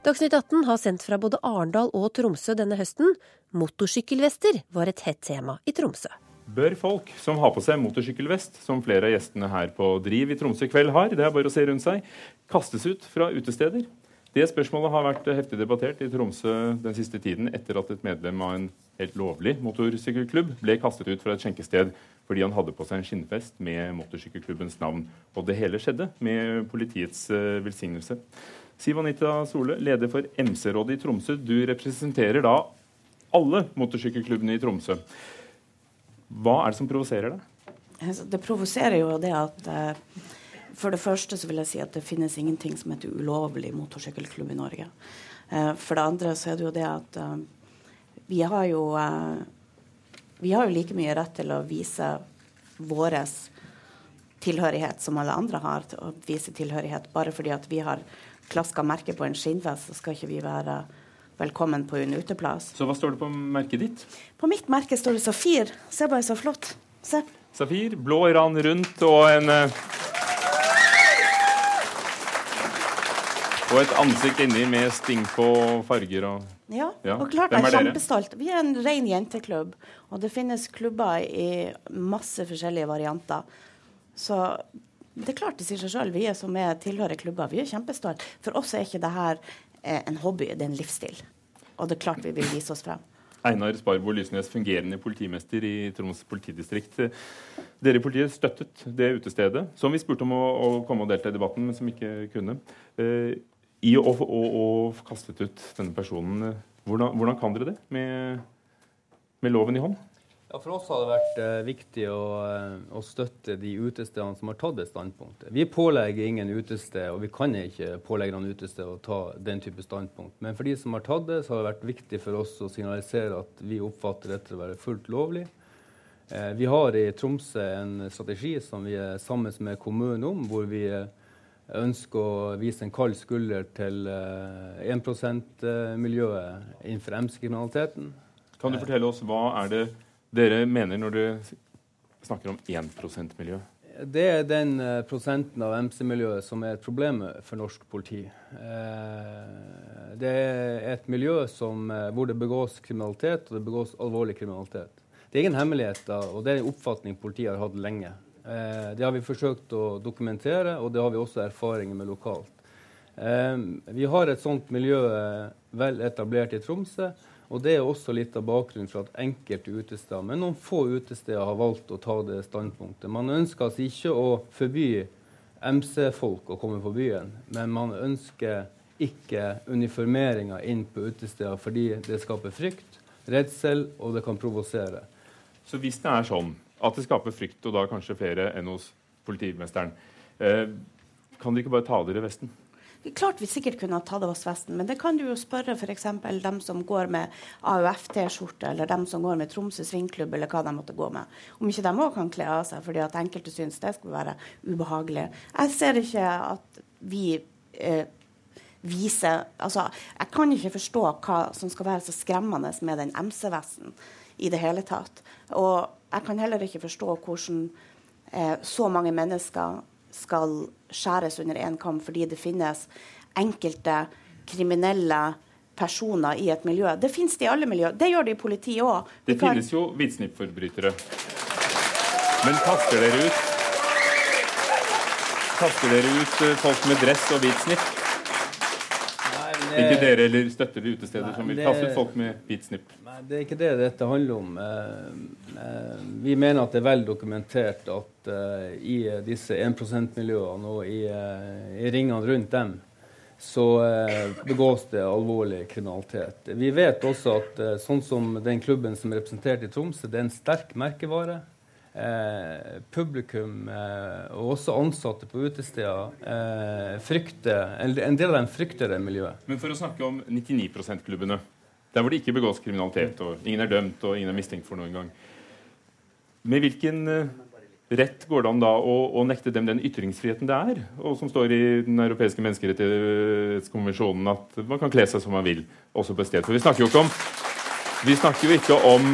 Dagsnytt 18 har sendt fra både Arendal og Tromsø denne høsten. Motorsykkelvester var et hett tema i Tromsø. Bør folk som har på seg motorsykkelvest, som flere av gjestene her på Driv i Tromsø kveld har, det er bare å se rundt seg, kastes ut fra utesteder? Det spørsmålet har vært heftig debattert i Tromsø den siste tiden etter at et medlem av en helt lovlig motorsykkelklubb ble kastet ut fra et skjenkested fordi han hadde på seg en skinnfest med motorsykkelklubbens navn. Og det hele skjedde med politiets eh, velsignelse. Siv Anita Sole, leder for MC-rådet i Tromsø. Du representerer da alle motorsykkelklubbene i Tromsø. Hva er det som provoserer deg? Altså, det provoserer jo det at eh, For det første så vil jeg si at det finnes ingenting som heter ulovlig motorsykkelklubb i Norge. Eh, for det andre så er det jo det at eh, vi har jo vi har jo like mye rett til å vise vår tilhørighet som alle andre har, å vise tilhørighet. Bare fordi at vi har klaska merke på en skinnvest, så skal ikke vi være velkommen på en uteplass. Så hva står det på merket ditt? På mitt merke står det Safir. Se bare så flott. Se. Safir, blå ran rundt og en uh, Og et ansikt inni med sting på farger og Ja, Ja. og klart jeg er er kjempestolt. Vi er en ren jenteklubb, og det finnes klubber i masse forskjellige varianter. Så det er klart det sier seg sjøl, vi som er tilhører klubber, vi er kjempestolte. For oss er ikke det her eh, en hobby, det er en livsstil. Og det er klart vi vil vise oss frem. Einar Sparbo Lysnes, fungerende politimester i Troms politidistrikt. Dere i politiet støttet det utestedet, som vi spurte om å, å komme og delta i debatten, men som ikke kunne. Eh, I å, å, kastet ut denne personen. Hvordan, hvordan kan dere det med, med loven i hånd? Ja, For oss har det vært eh, viktig å, eh, å støtte de utestedene som har tatt det standpunktet. Vi pålegger ingen utested, og vi kan ikke pålegge noen utested å ta den type standpunkt. Men for de som har tatt det, så har det vært viktig for oss å signalisere at vi oppfatter dette å være fullt lovlig. Eh, vi har i Tromsø en strategi som vi er sammen med kommunen om, hvor vi eh, ønsker å vise en kald skulder til eh, 1 %-miljøet innenfor MC-kriminaliteten. Kan du fortelle oss hva er det dere mener når dere snakker om 1 %-miljø? Det er den eh, prosenten av MC-miljøet som er et problem for norsk politi. Eh, det er et miljø som, eh, hvor det begås kriminalitet, og det begås alvorlig kriminalitet. Det er ingen hemmelighet, da, og det er en oppfatning politiet har hatt lenge. Det har vi forsøkt å dokumentere, og det har vi også erfaringer med lokalt. Vi har et sånt miljø vel etablert i Tromsø. Og Det er også litt av bakgrunnen for at enkelte utesteder, men noen få utesteder, har valgt å ta det standpunktet. Man ønsker altså ikke å forby MC-folk å komme på byen, men man ønsker ikke uniformeringa inn på utesteder fordi det skaper frykt, redsel, og det kan provosere. Så hvis det er sånn at det skaper frykt, og da kanskje flere enn hos politimesteren, eh, kan dere ikke bare ta dere vesten? Klart vi sikkert kunne ha tatt av oss vesten, men det kan du jo spørre f.eks. dem som går med AUF-T-skjorte, eller dem som går med Tromsø svingklubb, eller hva de måtte gå med. Om ikke de òg kan kle av seg fordi at enkelte syns det skulle være ubehagelig. Jeg ser ikke at vi eh, viser Altså, jeg kan ikke forstå hva som skal være så skremmende med den MC-vesten i det hele tatt. Og jeg kan heller ikke forstå hvordan eh, så mange mennesker skal skjæres under én kam fordi det finnes enkelte kriminelle personer i et miljø. Det finnes det i alle miljøer. Det gjør det i politiet òg. Det finnes jo hvitsnippforbrytere. Men kaster dere ut Kaster dere ut eh, folk med dress og hvit snipp? Ikke dere eller støtter dere utesteder Nei, som vil kaste ut folk med hvit snipp? Nei, Det er ikke det dette handler om. Eh, eh, Vi mener at det er vel dokumentert at eh, i disse 1 %-miljøene og i, i ringene rundt dem, så begås det alvorlig kriminalitet. Vi vet også at sånn som den klubben som er representert i Tromsø, det er en sterk merkevare. Eh, publikum eh, og også ansatte på utesteder eh, frykter, en del av dem frykter det miljøet. Men for å snakke om 99 %-klubbene, der hvor det ikke begås kriminalitet, og ingen er dømt og ingen er mistenkt for noe engang, med hvilken rett går det an da å, å nekte dem den ytringsfriheten det er, og som står i Den europeiske menneskerettighetskonvensjonen, at man kan kle seg som man vil, også på et sted? For vi snakker jo ikke om, vi snakker jo ikke om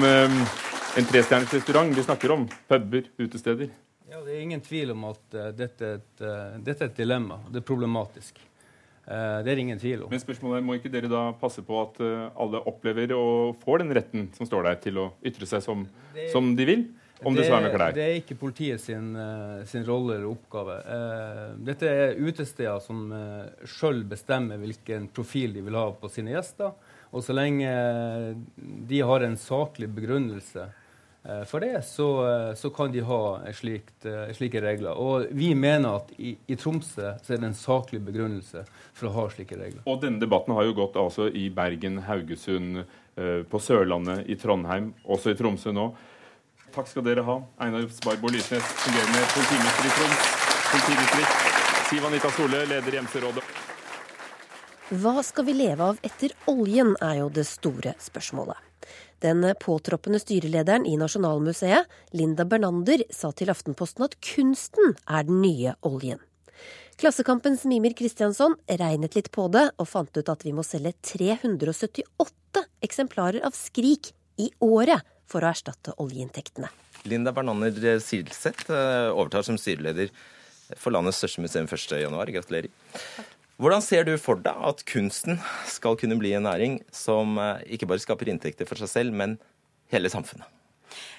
en trestjerners restaurant, vi snakker om puber, utesteder. Ja, Det er ingen tvil om at uh, dette, er et, uh, dette er et dilemma. Det er problematisk. Uh, det er ingen tvil om. Men spørsmålet er, må ikke dere da passe på at alle opplever og får den retten som står der til å ytre seg som, som de vil? Om det, så er med klær. det er ikke politiet sin, sin rolle eller oppgave. Dette er utesteder som uh, sjøl bestemmer hvilken profil de vil ha på sine gjester. Og så lenge de har en saklig begrunnelse for det, så, eh, så kan de ha slikt, eh, slike regler. Og vi mener at i, i Tromsø så er det en saklig begrunnelse for å ha slike regler. Og denne debatten har jo gått altså i Bergen, Haugesund, eh, på Sørlandet, i Trondheim, også i Tromsø nå. Takk skal dere ha. Einar Sparbo Lysnes, fungerende politimester i Troms politidistrikt. Siv Anita Sole, leder i MC-rådet. Hva skal vi leve av etter oljen, er jo det store spørsmålet. Den påtroppende styrelederen i Nasjonalmuseet, Linda Bernander, sa til Aftenposten at kunsten er den nye oljen. Klassekampens Mimir Kristiansson regnet litt på det, og fant ut at vi må selge 378 eksemplarer av Skrik i året for å erstatte oljeinntektene. Linda Bernander Silseth eh, overtar som styreleder for landets største museum 1.1. Gratulerer. Hvordan ser du for deg at kunsten skal kunne bli en næring som eh, ikke bare skaper inntekter for seg selv, men hele samfunnet?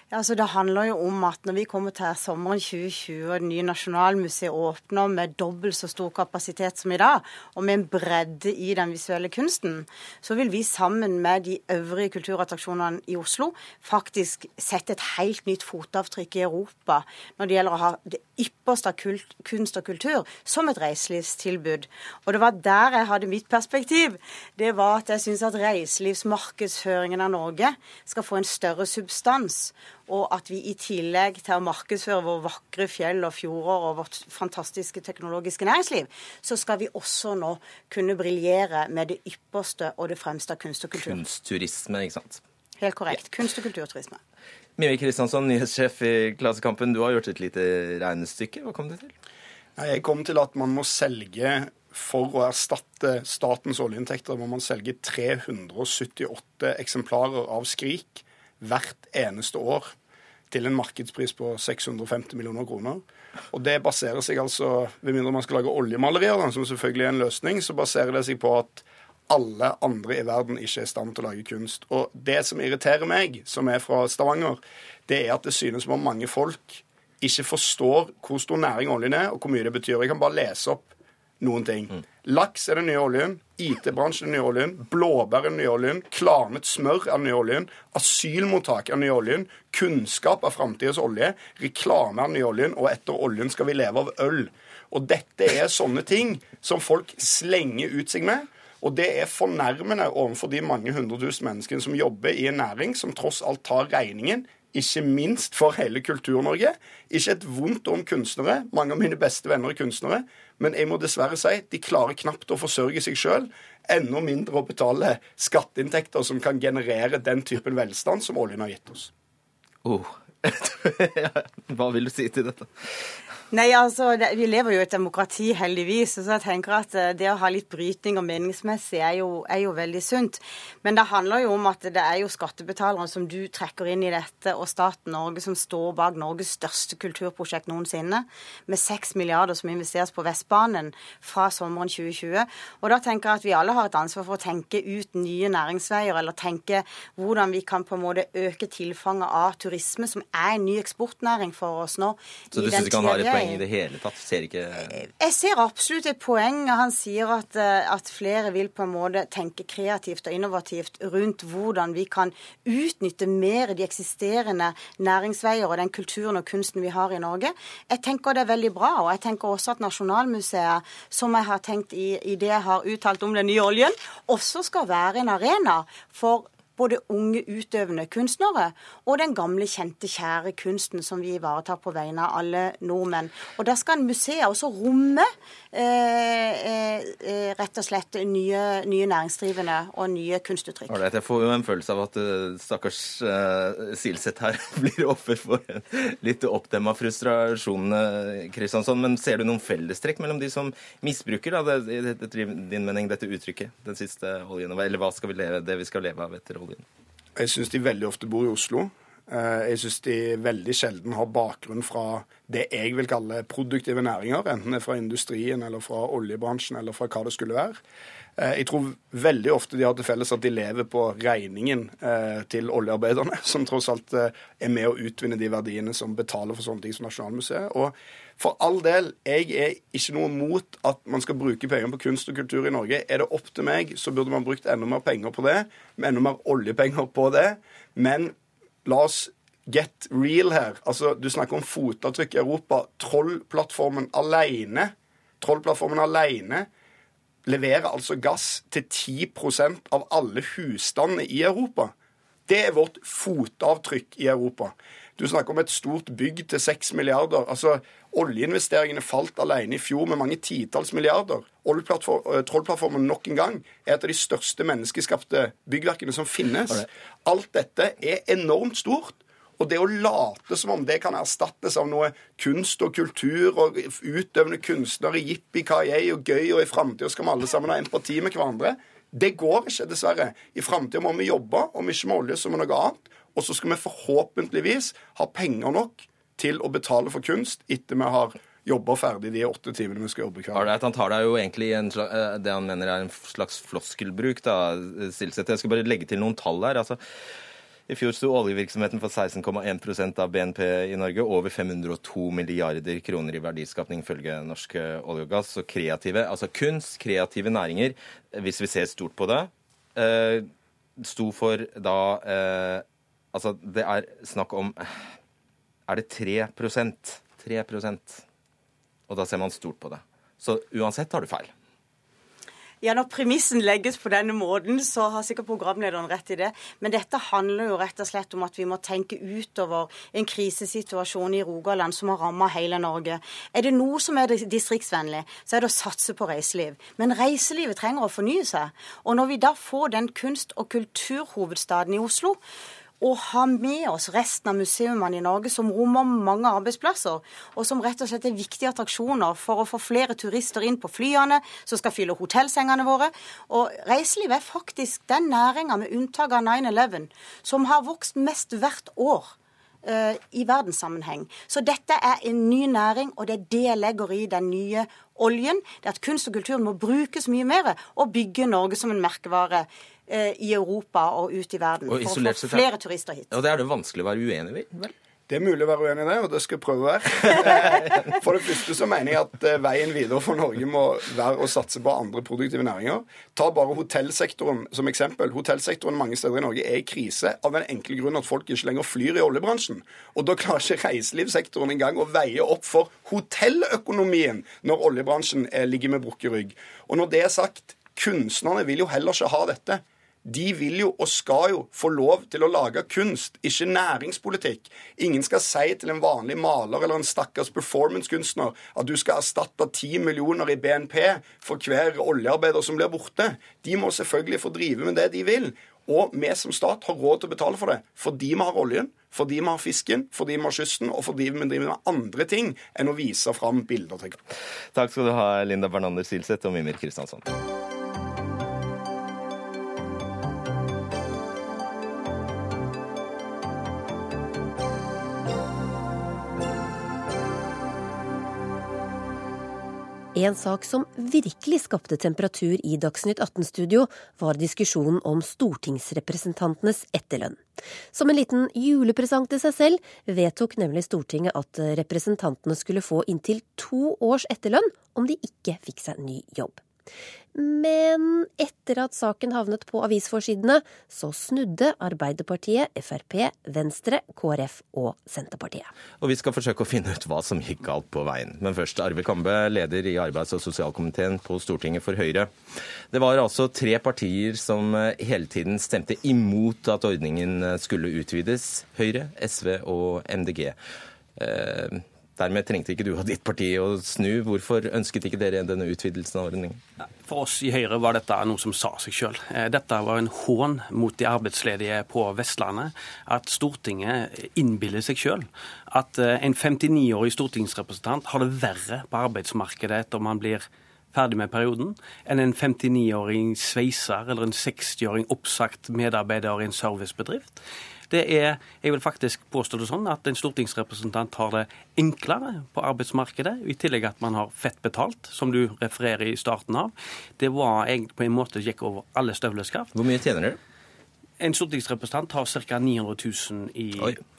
Ja, altså Det handler jo om at når vi kommer til sommeren 2020 og det nye Nasjonalmuseet åpner med dobbelt så stor kapasitet som i dag, og med en bredde i den visuelle kunsten, så vil vi sammen med de øvrige kulturattraksjonene i Oslo faktisk sette et helt nytt fotavtrykk i Europa når det gjelder å ha det ypperste av kunst og kultur som et reiselivstilbud. Og det var der jeg hadde mitt perspektiv. Det var at jeg syns at reiselivsmarkedsføringen av Norge skal få en større substans og at vi i tillegg til å markedsføre våre vakre fjell og fjorder og vårt fantastiske teknologiske næringsliv, så skal vi også nå kunne briljere med det ypperste og det fremste av kunst og kultur. Kunstturisme, ikke sant? Helt korrekt. Kunst- og kulturturisme. Mimi Kristiansson, nyhetssjef i Klassekampen. Du har gjort et lite regnestykke. Hva kom du til? Jeg kom til at man må selge for å erstatte statens oljeinntekter må man selge 378 eksemplarer av Skrik hvert eneste år til en markedspris på 650 millioner kroner. Og det baserer seg altså, ved mindre man skal lage oljemalerier, som selvfølgelig er en løsning, så baserer det seg på at alle andre i verden ikke er i stand til å lage kunst. Og det som irriterer meg, som er fra Stavanger, det er at det synes som om mange folk ikke forstår hvor stor næring oljen er, og hvor mye det betyr. Jeg kan bare lese opp noen ting. Mm. Laks er den nye oljen. IT-bransjen er den nye oljen. Blåbær er den nye oljen. Klarnet smør er den nye oljen. Asylmottak er den nye oljen. Kunnskap er framtidas olje. Reklame er den nye oljen. Og etter oljen skal vi leve av øl. Og dette er sånne ting som folk slenger ut seg med. Og det er fornærmende overfor de mange hundre tusen menneskene som jobber i en næring som tross alt tar regningen ikke minst for hele Kultur-Norge. Ikke et vondt om kunstnere. Mange av mine beste venner er kunstnere. Men jeg må dessverre si de klarer knapt å forsørge seg sjøl. Enda mindre å betale skatteinntekter som kan generere den typen velstand som oljen har gitt oss. Oh. Hva vil du si til dette? Nei, altså, det, Vi lever jo i et demokrati, heldigvis. så jeg tenker at eh, Det å ha litt brytning og meningsmessig er jo, er jo, veldig sunt. Men det handler jo om at det er jo skattebetalerne som du trekker inn i dette, og staten Norge som står bak Norges største kulturprosjekt noensinne, med 6 milliarder som investeres på Vestbanen fra sommeren 2020. Og da tenker jeg at vi alle har et ansvar for å tenke ut nye næringsveier, eller tenke hvordan vi kan på en måte øke tilfanget av turisme, som er en ny eksportnæring for oss nå. Så du syns ikke han har et poeng i det hele tatt? Ser ikke Jeg ser absolutt et poeng. Han sier at, eh, at, flere vil på en måte tenke kreativt og innovativt rundt hvordan vi kan utnytte mer de eksisterende næringsveier og den kulturen og kunsten vi har i Norge. Jeg tenker det er veldig bra. Og jeg tenker også at Nasjonalmuseet, som jeg har tenkt i, i det jeg har uttalt om den nye oljen, også skal være en arena for både unge utøvende kunstnere og den gamle, kjente, kjære kunsten som vi ivaretar på vegne av alle nordmenn. Og Der skal museet også romme eh, eh, rett og slett nye, nye, næringsdrivende og nye kunstuttrykk. Right, jeg får jo en følelse av at uh, stakkars uh, Silseth her blir offer for litt oppdemma frustrasjon, Kristiansson. Men ser du noen fellestrekk mellom de som misbruker da, det, det, din mening, dette uttrykket, den siste oljen, eller hva skal vi leve, det vi skal leve av etter oljen? Oljen? Jeg syns de veldig ofte bor i Oslo. Eh, jeg syns de veldig sjelden har bakgrunn fra det jeg vil kalle produktive næringer, enten det er fra industrien eller fra oljebransjen eller fra hva det skulle være. Eh, jeg tror veldig ofte de har til felles at de lever på regningen eh, til oljearbeiderne, som tross alt er med å utvinne de verdiene som betaler for sånne ting som Nasjonalmuseet. Og for all del, jeg er ikke noe mot at man skal bruke penger på kunst og kultur i Norge. Er det opp til meg, så burde man brukt enda mer penger på det, enda mer oljepenger på det. Men la oss get real her. Altså, Du snakker om fotavtrykk i Europa. Trollplattformen alene, Trollplattformen alene leverer altså gass til 10% av alle husstandene i Europa. Det er vårt fotavtrykk i Europa. Du snakker om et stort bygg til 6 milliarder. Altså, Oljeinvesteringene falt alene i fjor med mange titalls milliarder. Eh, Trollplattformen nok en gang er et av de største menneskeskapte byggverkene som finnes. Alt dette er enormt stort. Og det å late som om det kan erstattes av noe kunst og kultur og utøvende kunstnere, jippi, kajei og gøy, og i framtida skal vi alle sammen ha empati med hverandre, det går ikke, dessverre. I framtida må vi jobbe, om ikke med olje, så med noe annet. Og så skal vi forhåpentligvis ha penger nok til å betale for kunst etter vi har jobba ferdig de åtte timene vi skal jobbe hver Han tar deg jo egentlig en slags, eh, det han mener er en slags floskelbruk, da, Silseth. Jeg skal bare legge til noen tall her. altså i fjor sto oljevirksomheten for 16,1% av BNP i Norge. Over 502 milliarder kroner i verdiskapning, følge Norsk olje og gass. Og kreative, altså kunst, kreative næringer, hvis vi ser stort på det, eh, sto for da eh, Altså, det er snakk om Er det 3% 3% Og da ser man stort på det. Så uansett har du feil. Ja, Når premissen legges på denne måten, så har sikkert programlederen rett i det. Men dette handler jo rett og slett om at vi må tenke utover en krisesituasjon i Rogaland som har ramma hele Norge. Er det noe som er distriktsvennlig, så er det å satse på reiseliv. Men reiselivet trenger å fornye seg. Og når vi da får den kunst- og kulturhovedstaden i Oslo, og ha med oss resten av museumene i Norge, som rommer mange arbeidsplasser, og som rett og slett er viktige attraksjoner for å få flere turister inn på flyene, som skal fylle hotellsengene våre. Og reiseliv er faktisk den næringa, med unntak av 9-11, som har vokst mest hvert år i verdenssammenheng. Så dette er en ny næring, og det er det jeg legger i den nye oljen. Det er at kunst og kultur må brukes mye mer, og bygge Norge som en merkevare Eh, i Europa og ut i verden. for å få flere turister hit. Og Det er det vanskelig å være uenig i? vel? Det er mulig å være uenig i det, og det skal jeg prøve å være. For det første så mener jeg at eh, veien videre for Norge må være å satse på andre produktive næringer. Ta bare hotellsektoren som eksempel. Hotellsektoren mange steder i Norge er i krise av den enkle grunn at folk ikke lenger flyr i oljebransjen. Og da klarer ikke reiselivssektoren engang å veie opp for hotelløkonomien når oljebransjen ligger med brukket rygg. Og når det er sagt, kunstnerne vil jo heller ikke ha dette de vil jo og skal jo få lov til å lage kunst, ikke næringspolitikk. Ingen skal si til en vanlig maler eller en stakkars performancekunstner at du skal erstatte ti millioner i BNP for hver oljearbeider som blir borte. De må selvfølgelig få drive med det de vil. Og vi som stat har råd til å betale for det fordi vi har oljen, fordi vi har fisken, fordi vi har kysten, og fordi vi driver med andre ting enn å vise fram bilder. Takk skal du ha, Linda Bernander Silseth og Mimir Kristiansson. En sak som virkelig skapte temperatur i Dagsnytt 18-studio, var diskusjonen om stortingsrepresentantenes etterlønn. Som en liten julepresang til seg selv vedtok nemlig Stortinget at representantene skulle få inntil to års etterlønn om de ikke fikk seg ny jobb. Men etter at saken havnet på avisforsidene, så snudde Arbeiderpartiet, Frp, Venstre, KrF og Senterpartiet. Og vi skal forsøke å finne ut hva som gikk galt på veien. Men først Arve Kambe, leder i arbeids- og sosialkomiteen på Stortinget for Høyre. Det var altså tre partier som hele tiden stemte imot at ordningen skulle utvides. Høyre, SV og MDG. Eh, Dermed trengte ikke du og ditt parti å snu. Hvorfor ønsket ikke dere denne utvidelsen av ordningen? For oss i Høyre var dette noe som sa seg sjøl. Eh, dette var en hån mot de arbeidsledige på Vestlandet. At Stortinget innbiller seg sjøl at eh, en 59-årig stortingsrepresentant har det verre på arbeidsmarkedet etter man blir ferdig med perioden, enn en 59-åring sveiser eller en 60-åring oppsagt medarbeider i en servicebedrift. Det er, jeg vil faktisk påstå det sånn, at en stortingsrepresentant har det enklere på arbeidsmarkedet, i tillegg at man har fett betalt, som du refererer i starten av. Det var egentlig på en måte gikk over alle støvleskaft. Hvor mye tjener dere? En stortingsrepresentant har ca. 900 000 i,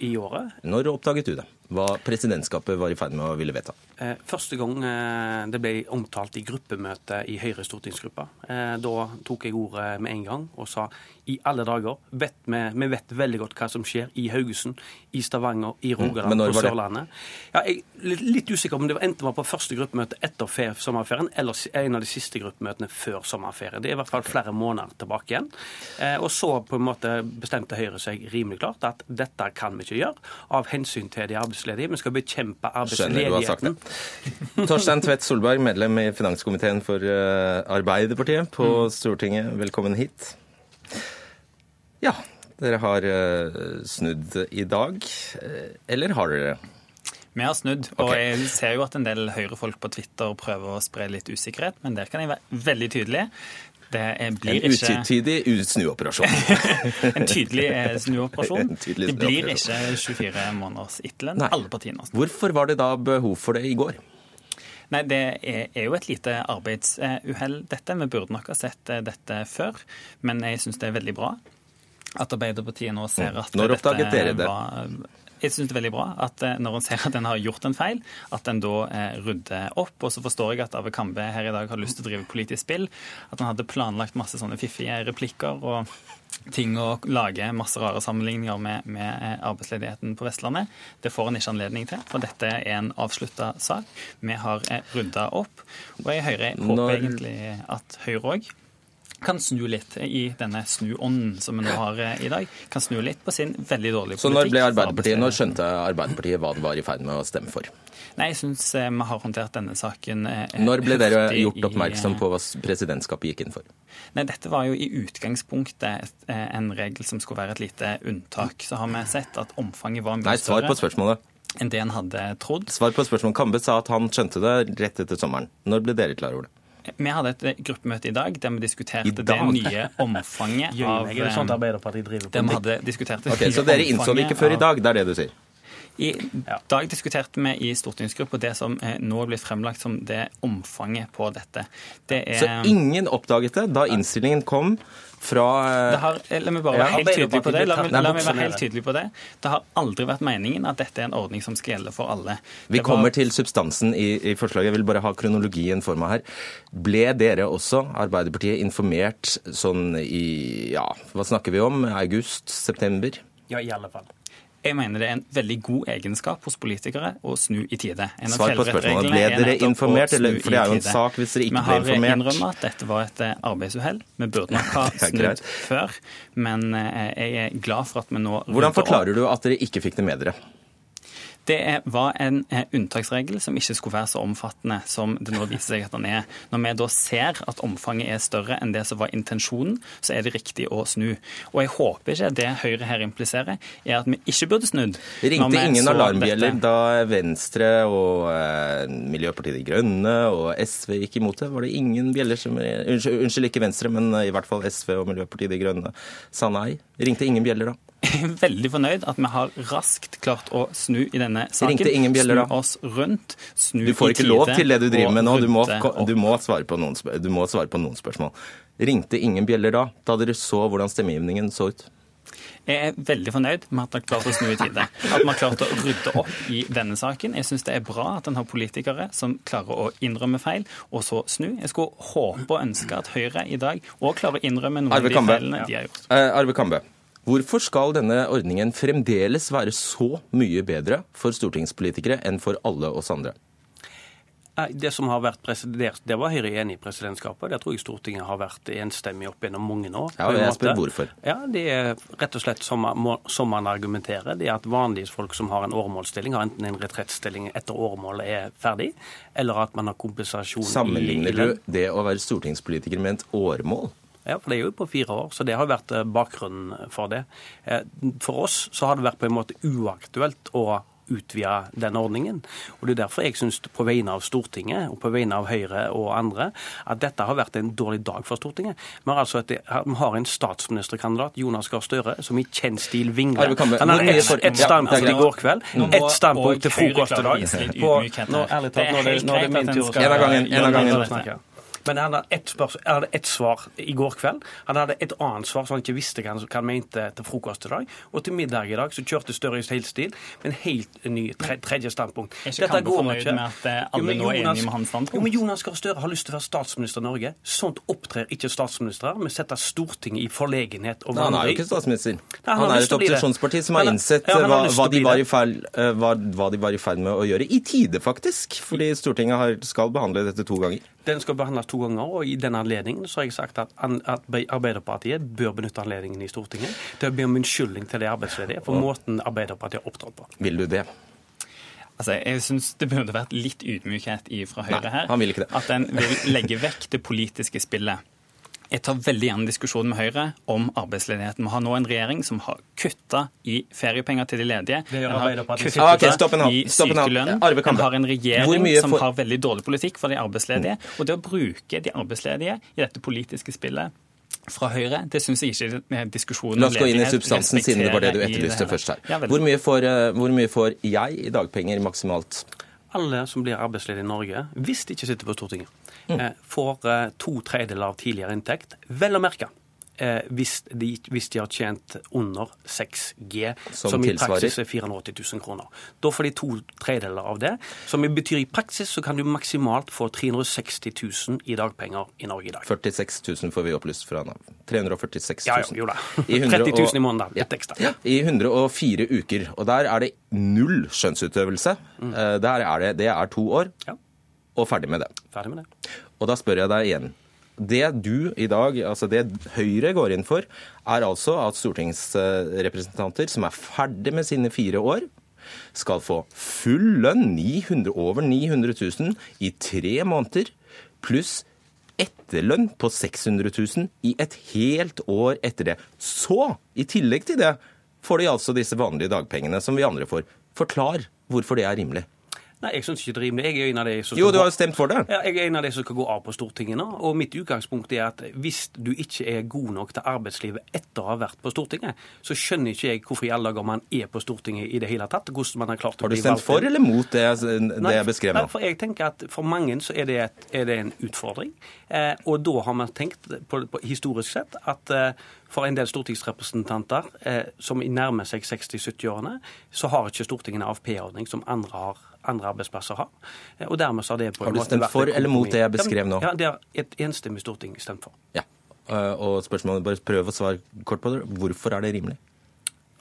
i, året. Når oppdaget du det? Hva presidentskapet var i ferd med å ville vedta? Eh, første gang eh, det ble omtalt i gruppemøte i Høyres stortingsgruppe, eh, da tok jeg ordet med en gang og sa i alle dager, vet vi, vi vet veldig godt hva som skjer i Haugesund, i Stavanger, i Mm, Rogaland, på? Sørlandet. Ja, jeg er litt- usikker om det var enten var på første gruppemøte etter sommerferien eller en av de siste gruppemøtene før sommerferien. Det er i hvert fall flere måneder tilbake igjen. Og så på en måte bestemte Høyre seg rimelig klart at dette kan vi ikke gjøre av hensyn til de arbeidsledige. Vi skal bekjempe Skjønner du har sagt arbeidsledigheten. det. Torstein Tvedt Solberg, medlem i finanskomiteen for eh, Arbeiderpartiet på Mm. Stortinget. Velkommen hit. Ja, dere har eh, snudd i dag. Eh, Eller har dere? Vi har snudd, og jeg ser jo at en del Høyre-folk på Twitter prøver å spre litt usikkerhet, men der kan jeg være veldig tydelig. Det er- blir En ikke utidig snuoperasjon. en tydelig eh, snuoperasjon. En tydelig Det blir ikke 24 måneders etterlønn. Alle partiene. Hvorfor var det da behov for det i går? Nei, Det er, jo et lite arbeidsuhell, dette. Vi burde nok ha sett eh, dette før. Men jeg syns det er veldig bra at Arbeiderpartiet nå ser Mm. at Når dette dere det? Var, jeg syns det er veldig bra at eh, når en ser at en har gjort en feil, at en da eh, rydder opp. Og så forstår jeg at Arve Kambe her i dag har lyst til å drive politisk spill. At han hadde planlagt masse sånne fiffige replikker og ting å lage masse rare sammenligninger med, med eh, arbeidsledigheten på Vestlandet. Det får han ikke anledning til, for dette er en avslutta sak. Vi har eh, rydda opp. Og jeg hører, håper Når- egentlig at Høyre òg kan snu litt i denne snuånden som vi nå har eh, i dag. Kan snu litt på sin veldig dårlige politikk. Så når ble Arbeiderpartiet, når skjønte Arbeiderpartiet hva det var i ferd med å stemme for? Nei, jeg syns eh, vi har håndtert denne saken eh, Når ble dere gjort oppmerksom på hva presidentskapet gikk inn for? Nei, Dette var jo i utgangspunktet en regel som skulle være et lite unntak. Så har vi sett at omfanget var mye Nei, svar på spørsmålet. enn det en hadde trodd. Svar på spørsmålet. Kambe sa at han skjønte det rett etter sommeren. Når ble dere klar over det? Vi hadde et eh, gruppemøte i dag der vi diskuterte det nye omfanget av er det sånn at Arbeiderpartiet driver på. De hadde diskutert det Ok, Så dere innså det ikke før i dag? Det er det du sier? I dag diskuterte vi i stortingsgruppa det som nå er blitt fremlagt som det omfanget på dette. Det er Så ingen oppdaget det da innstillingen kom fra eh, det har, eh, la meg bare være helt tydelig på det. La, meg- la meg være helt tydelig på det. Det har aldri vært meningen at dette er en ordning som skal gjelde for alle. Vi Det var- kommer til substansen i, i forslaget. Jeg vil bare ha kronologien for meg her. Ble dere også, Arbeiderpartiet, informert sånn i ja, hva snakker vi om? August? September? Ja, i alle fall. Jeg mener det er en veldig god egenskap hos politikere å snu i tide. En Svar på spørsmålet. Ble er dere informert, eller- for det er jo en sak hvis dere ikke ble informert? Vi har innrømmet at dette var et eh, arbeidsuhell. Vi burde nok ha snudd før, men eh, jeg er glad for at vi nå Hvordan forklarer opp. du at dere ikke fikk det med dere? Det var en eh, unntaksregel som ikke skulle være så omfattende som det nå viser seg at den er. Når vi da ser at omfanget er større enn det som var intensjonen, så er det riktig å snu. Og jeg håper ikke det Høyre her impliserer, er at vi ikke burde snudd. Det Ringte ingen alarmbjeller da Venstre og eh, Miljøpartiet De Grønne og SV gikk imot det? Var det ingen bjeller som Unnskyld, unnskyld ikke Venstre, men i hvert fall SV og Miljøpartiet De Grønne sa nei? Ringte ingen bjeller da? veldig fornøyd at vi har raskt klart å snu i denne saken. Ringte ingen bjeller da? Snu oss rundt, snu Du får ikke tide lov til det du driver med nå. Du må, du må, svare, på noen, du må svare på noen spørsmål. Ringte ingen bjeller da, da dere så hvordan stemmegivningen så ut? Jeg er veldig fornøyd med at vi har klart å snu i tide. At vi har klart å rydde opp i denne saken. Jeg syns det er bra at en har politikere som klarer å innrømme feil, og så snu. Jeg skulle håpe og ønske at Høyre i dag òg klarer å innrømme noen av de feilene de har gjort. Eh, Arve Kambe. Hvorfor skal denne ordningen fremdeles være så mye bedre for stortingspolitikere enn for alle oss andre? Det som har vært presidert, det var Høyre enig i presidentskapet. Det tror jeg Stortinget har vært enstemmig opp gjennom mange år. Ja, jeg spør hvorfor. Ja, Det er rett og slett som som man argumenterer. Det er at vanlige folk som har en åremålsstilling, har enten en retrettstilling etter åremålet er ferdig, eller at man har kompensasjon Sammenligner i Sammenligner du det å være stortingspolitiker med et åremål? Ja, for det er jo på fire år, så det har vært eh, bakgrunnen for det. Eh, For oss så har det vært på en måte uaktuelt å utvide den ordningen. Og Det er derfor jeg syns på vegne av Stortinget og på vegne av Høyre og andre at dette har vært en dårlig dag for Stortinget. Vi har altså et, vi har en statsministerkandidat, Jonas Gahr Støre, som i kjent stil vingler. Han har ett et Ja, standpunkt i går kveld, ett standpunkt til frokost i dag. Nå, ærlig talt, nå er det, min tur En av gangen, dette. Men han hadde ett, spørsmål, hadde ett svar i går kveld. Han hadde et annet svar som han ikke visste hva han, hva han mente til frokost i dag. Og til middag i dag så kjørte Støre i helt stil med en helt ny tre, tredje standpunkt. Er ikke Kambe fornøyd med at eh, alle nå er enige med hans standpunkt? Jo, men Jonas Gahr Støre har lyst til å være statsminister i Norge. Sånt opptrer ikke statsministre. Vi setter Stortinget i forlegenhet. og Nei, han er jo ikke statsminister. Nei, han han er et opposisjonsparti som har innsett Ja, har hva, hva, de var i feil, eh, hva, hva de var i ferd med å gjøre. I tide, faktisk. Fordi Stortinget har, skal behandle dette to ganger. Den skal behandles to ganger, og i den anledningen så har jeg sagt at at Arbeiderpartiet bør benytte anledningen i Stortinget til å be om unnskyldning til de arbeidsledige for måten Arbeiderpartiet har opptrådt på. Vil du det? Altså, jeg synes det burde vært litt ydmykhet fra Høyre Nei, her. han vil ikke det. At en vil legge vekk det politiske spillet. Jeg tar veldig gjerne diskusjonen med Høyre om arbeidsledigheten. Vi har nå en regjering som har kutta i feriepenger til de ledige. Den har. Ah, okay, en i sykelønnen. Den har en regjering som for- har veldig dårlig politikk for de arbeidsledige. Og det å bruke de arbeidsledige i dette politiske spillet fra Høyre, det syns jeg ikke er diskusjonen La oss gå inn i substansen, siden det var det du etterlyste det først her. Ja, Hvor mye, får, eh, hvor mye får jeg i dagpenger maksimalt? Alle som blir arbeidsledige i Norge, hvis de ikke sitter på Stortinget, Mm. Får eh, to tredjedeler av tidligere inntekt. Vel å merke eh, hvis de, hvis de har tjent under 6G, Som som, i praksis er 480 000 kroner. Da får de to tredjedeler av det, som betyr i praksis så kan du maksimalt få 360 000 i dagpenger i Norge i dag. 46 000 får vi opplyst fra Nav. 346 000. Ja, ja, jo da. 30 000 i måneden, litt ekstra. Ja, I 104 uker. Og der er det null skjønnsutøvelse. Mm. Eh, Der er det, det er to år, og ferdig med det. Ferdig med det. Og da spør jeg deg igjen. Det du i dag, altså det Høyre går inn for, er altså at stortingsrepresentanter som er ferdig med sine fire år, skal få full lønn, 900, over 900 000 i tre måneder, pluss etterlønn på 600 000 i et helt år etter det. Så, i tillegg til det, får de altså disse vanlige dagpengene som vi andre får. Forklar hvorfor det er rimelig. Nei, jeg syns ikke det er rimelig. Jeg er en av de som Jo, du har jo stemt for det. Ja, jeg er en av de som skal gå av på Stortinget nå. Og mitt utgangspunkt er at hvis du ikke er god nok til arbeidslivet etter å ha vært på Stortinget, så skjønner ikke jeg hvorfor i alle dager man er på Stortinget i det hele tatt. Hvordan man har klart å bli valgt. Har du stemt for eller mot det, det Nei, jeg beskrev nei, nå? for jeg tenker at for mange så er det, et, er det en utfordring. Eh, og da har man tenkt på, på, historisk sett at eh, for en del stortingsrepresentanter eh, som nærmer seg 60-70-årene, så har ikke Stortinget en AFP-ordning som andre, har, andre arbeidsplasser har. Eh, og dermed så har det på en måte... Har du måte stemt for eller mot det jeg beskrev nå? Ja, det har et enstemmig storting stemt for. Ja. Eh, Og spørsmålet, bare prøv å svare kort på det. Hvorfor er det rimelig?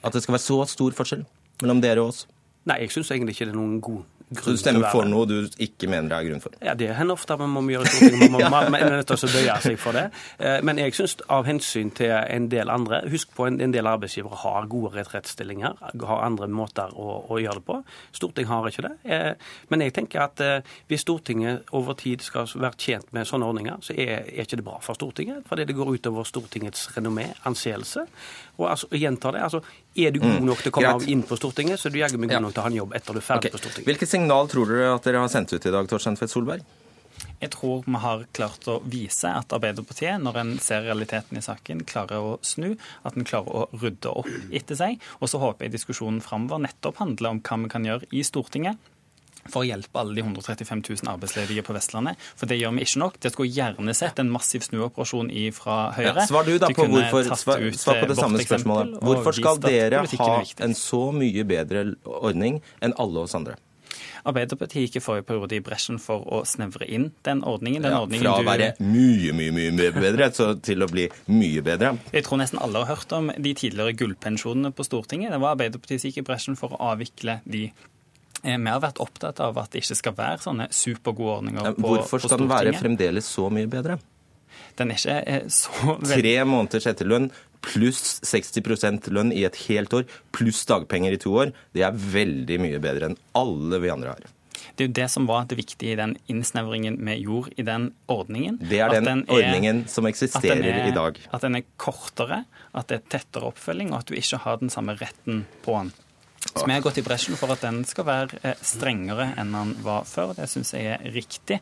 At det skal være så stor forskjell mellom dere og oss? Nei, jeg syns egentlig ikke det er noen god Så grunn du stemmer til å være for noe du ikke mener det er grunn for? Ja, Det hender ofte at man må gjøre Stortinget. Man, man, man er nødt til å bøye seg for det. Eh, Men jeg syns av hensyn til en del andre Husk på en, en del arbeidsgivere har gode retrettstillinger, har andre måter å, å gjøre det på. Stortinget har ikke det. Eh, Men jeg tenker at eh, hvis Stortinget over tid skal være tjent med sånne ordninger, så er, er ikke det bra for Stortinget. Fordi det går utover Stortingets renommé, anseelse. Og altså, gjentar det, altså, er du god Mm. nok til å komme mm. inn på Stortinget, så er du jaggu meg god Ja. nok til å ha en jobb etter du er ferdig okay. på Stortinget. Hvilket signal tror dere at dere har sendt ut i dag, Torstein Tvedt Solberg? Jeg tror vi har klart å vise at Arbeiderpartiet, når en ser realiteten i saken, klarer å snu. At en klarer å rydde opp etter seg. Og så håper jeg diskusjonen framover nettopp handler om hva vi kan gjøre i Stortinget. For å hjelpe alle de 135 000 arbeidsledige på Vestlandet. For det gjør vi ikke nok. Det skulle gjerne sett en massiv snuoperasjon fra Høyre. Ja, svar du da på hvorfor, svar, svar på eh, det samme eksempel spørsmålet. Hvorfor skal dere ha en så mye bedre ordning enn alle oss andre? Arbeiderpartiet gikk i forrige periode i bresjen for å snevre inn den ordningen. Den Ja, ordningen fra å være mye, mye, mye mye bedre så til å bli mye bedre. Jeg tror nesten alle har hørt om de tidligere gullpensjonene på Stortinget. Det var Arbeiderpartiet som gikk i bresjen for å avvikle de. Eh, Vi har vært opptatt av at det ikke skal være sånne supergode ordninger på på, Hvorfor skal den være fremdeles så mye bedre? Den er ikke eh, så Tre måneders etterlønn pluss 60% lønn i et helt år, pluss dagpenger i to år, det er veldig mye bedre enn alle vi andre har. Det er jo det som var det viktige i den innsnevringen vi gjorde i den ordningen. Det er den, den er- ordningen som eksisterer er- i dag. At den er kortere, at det er tettere oppfølging, og at du ikke har den samme retten på den. Så vi har gått i bresjen for at den skal være eh, strengere enn den var før. Det syns jeg er riktig.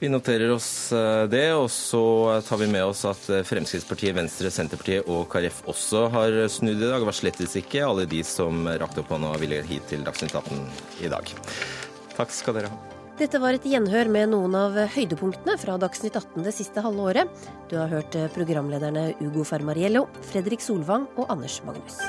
Vi noterer oss eh, det, og så tar vi med oss at eh, Fremskrittspartiet, Venstre, Senterpartiet og KrF også har snudd i dag. Det var slettes ikke alle de som rakte opp hånda og ville hit til Dagsnytt 18 i dag. Takk skal dere ha. Dette var et gjenhør med noen av høydepunktene fra Dagsnytt 18 det siste halve året. Du har hørt programlederne Ugo Fermariello, Fredrik Solvang og Anders Magnus.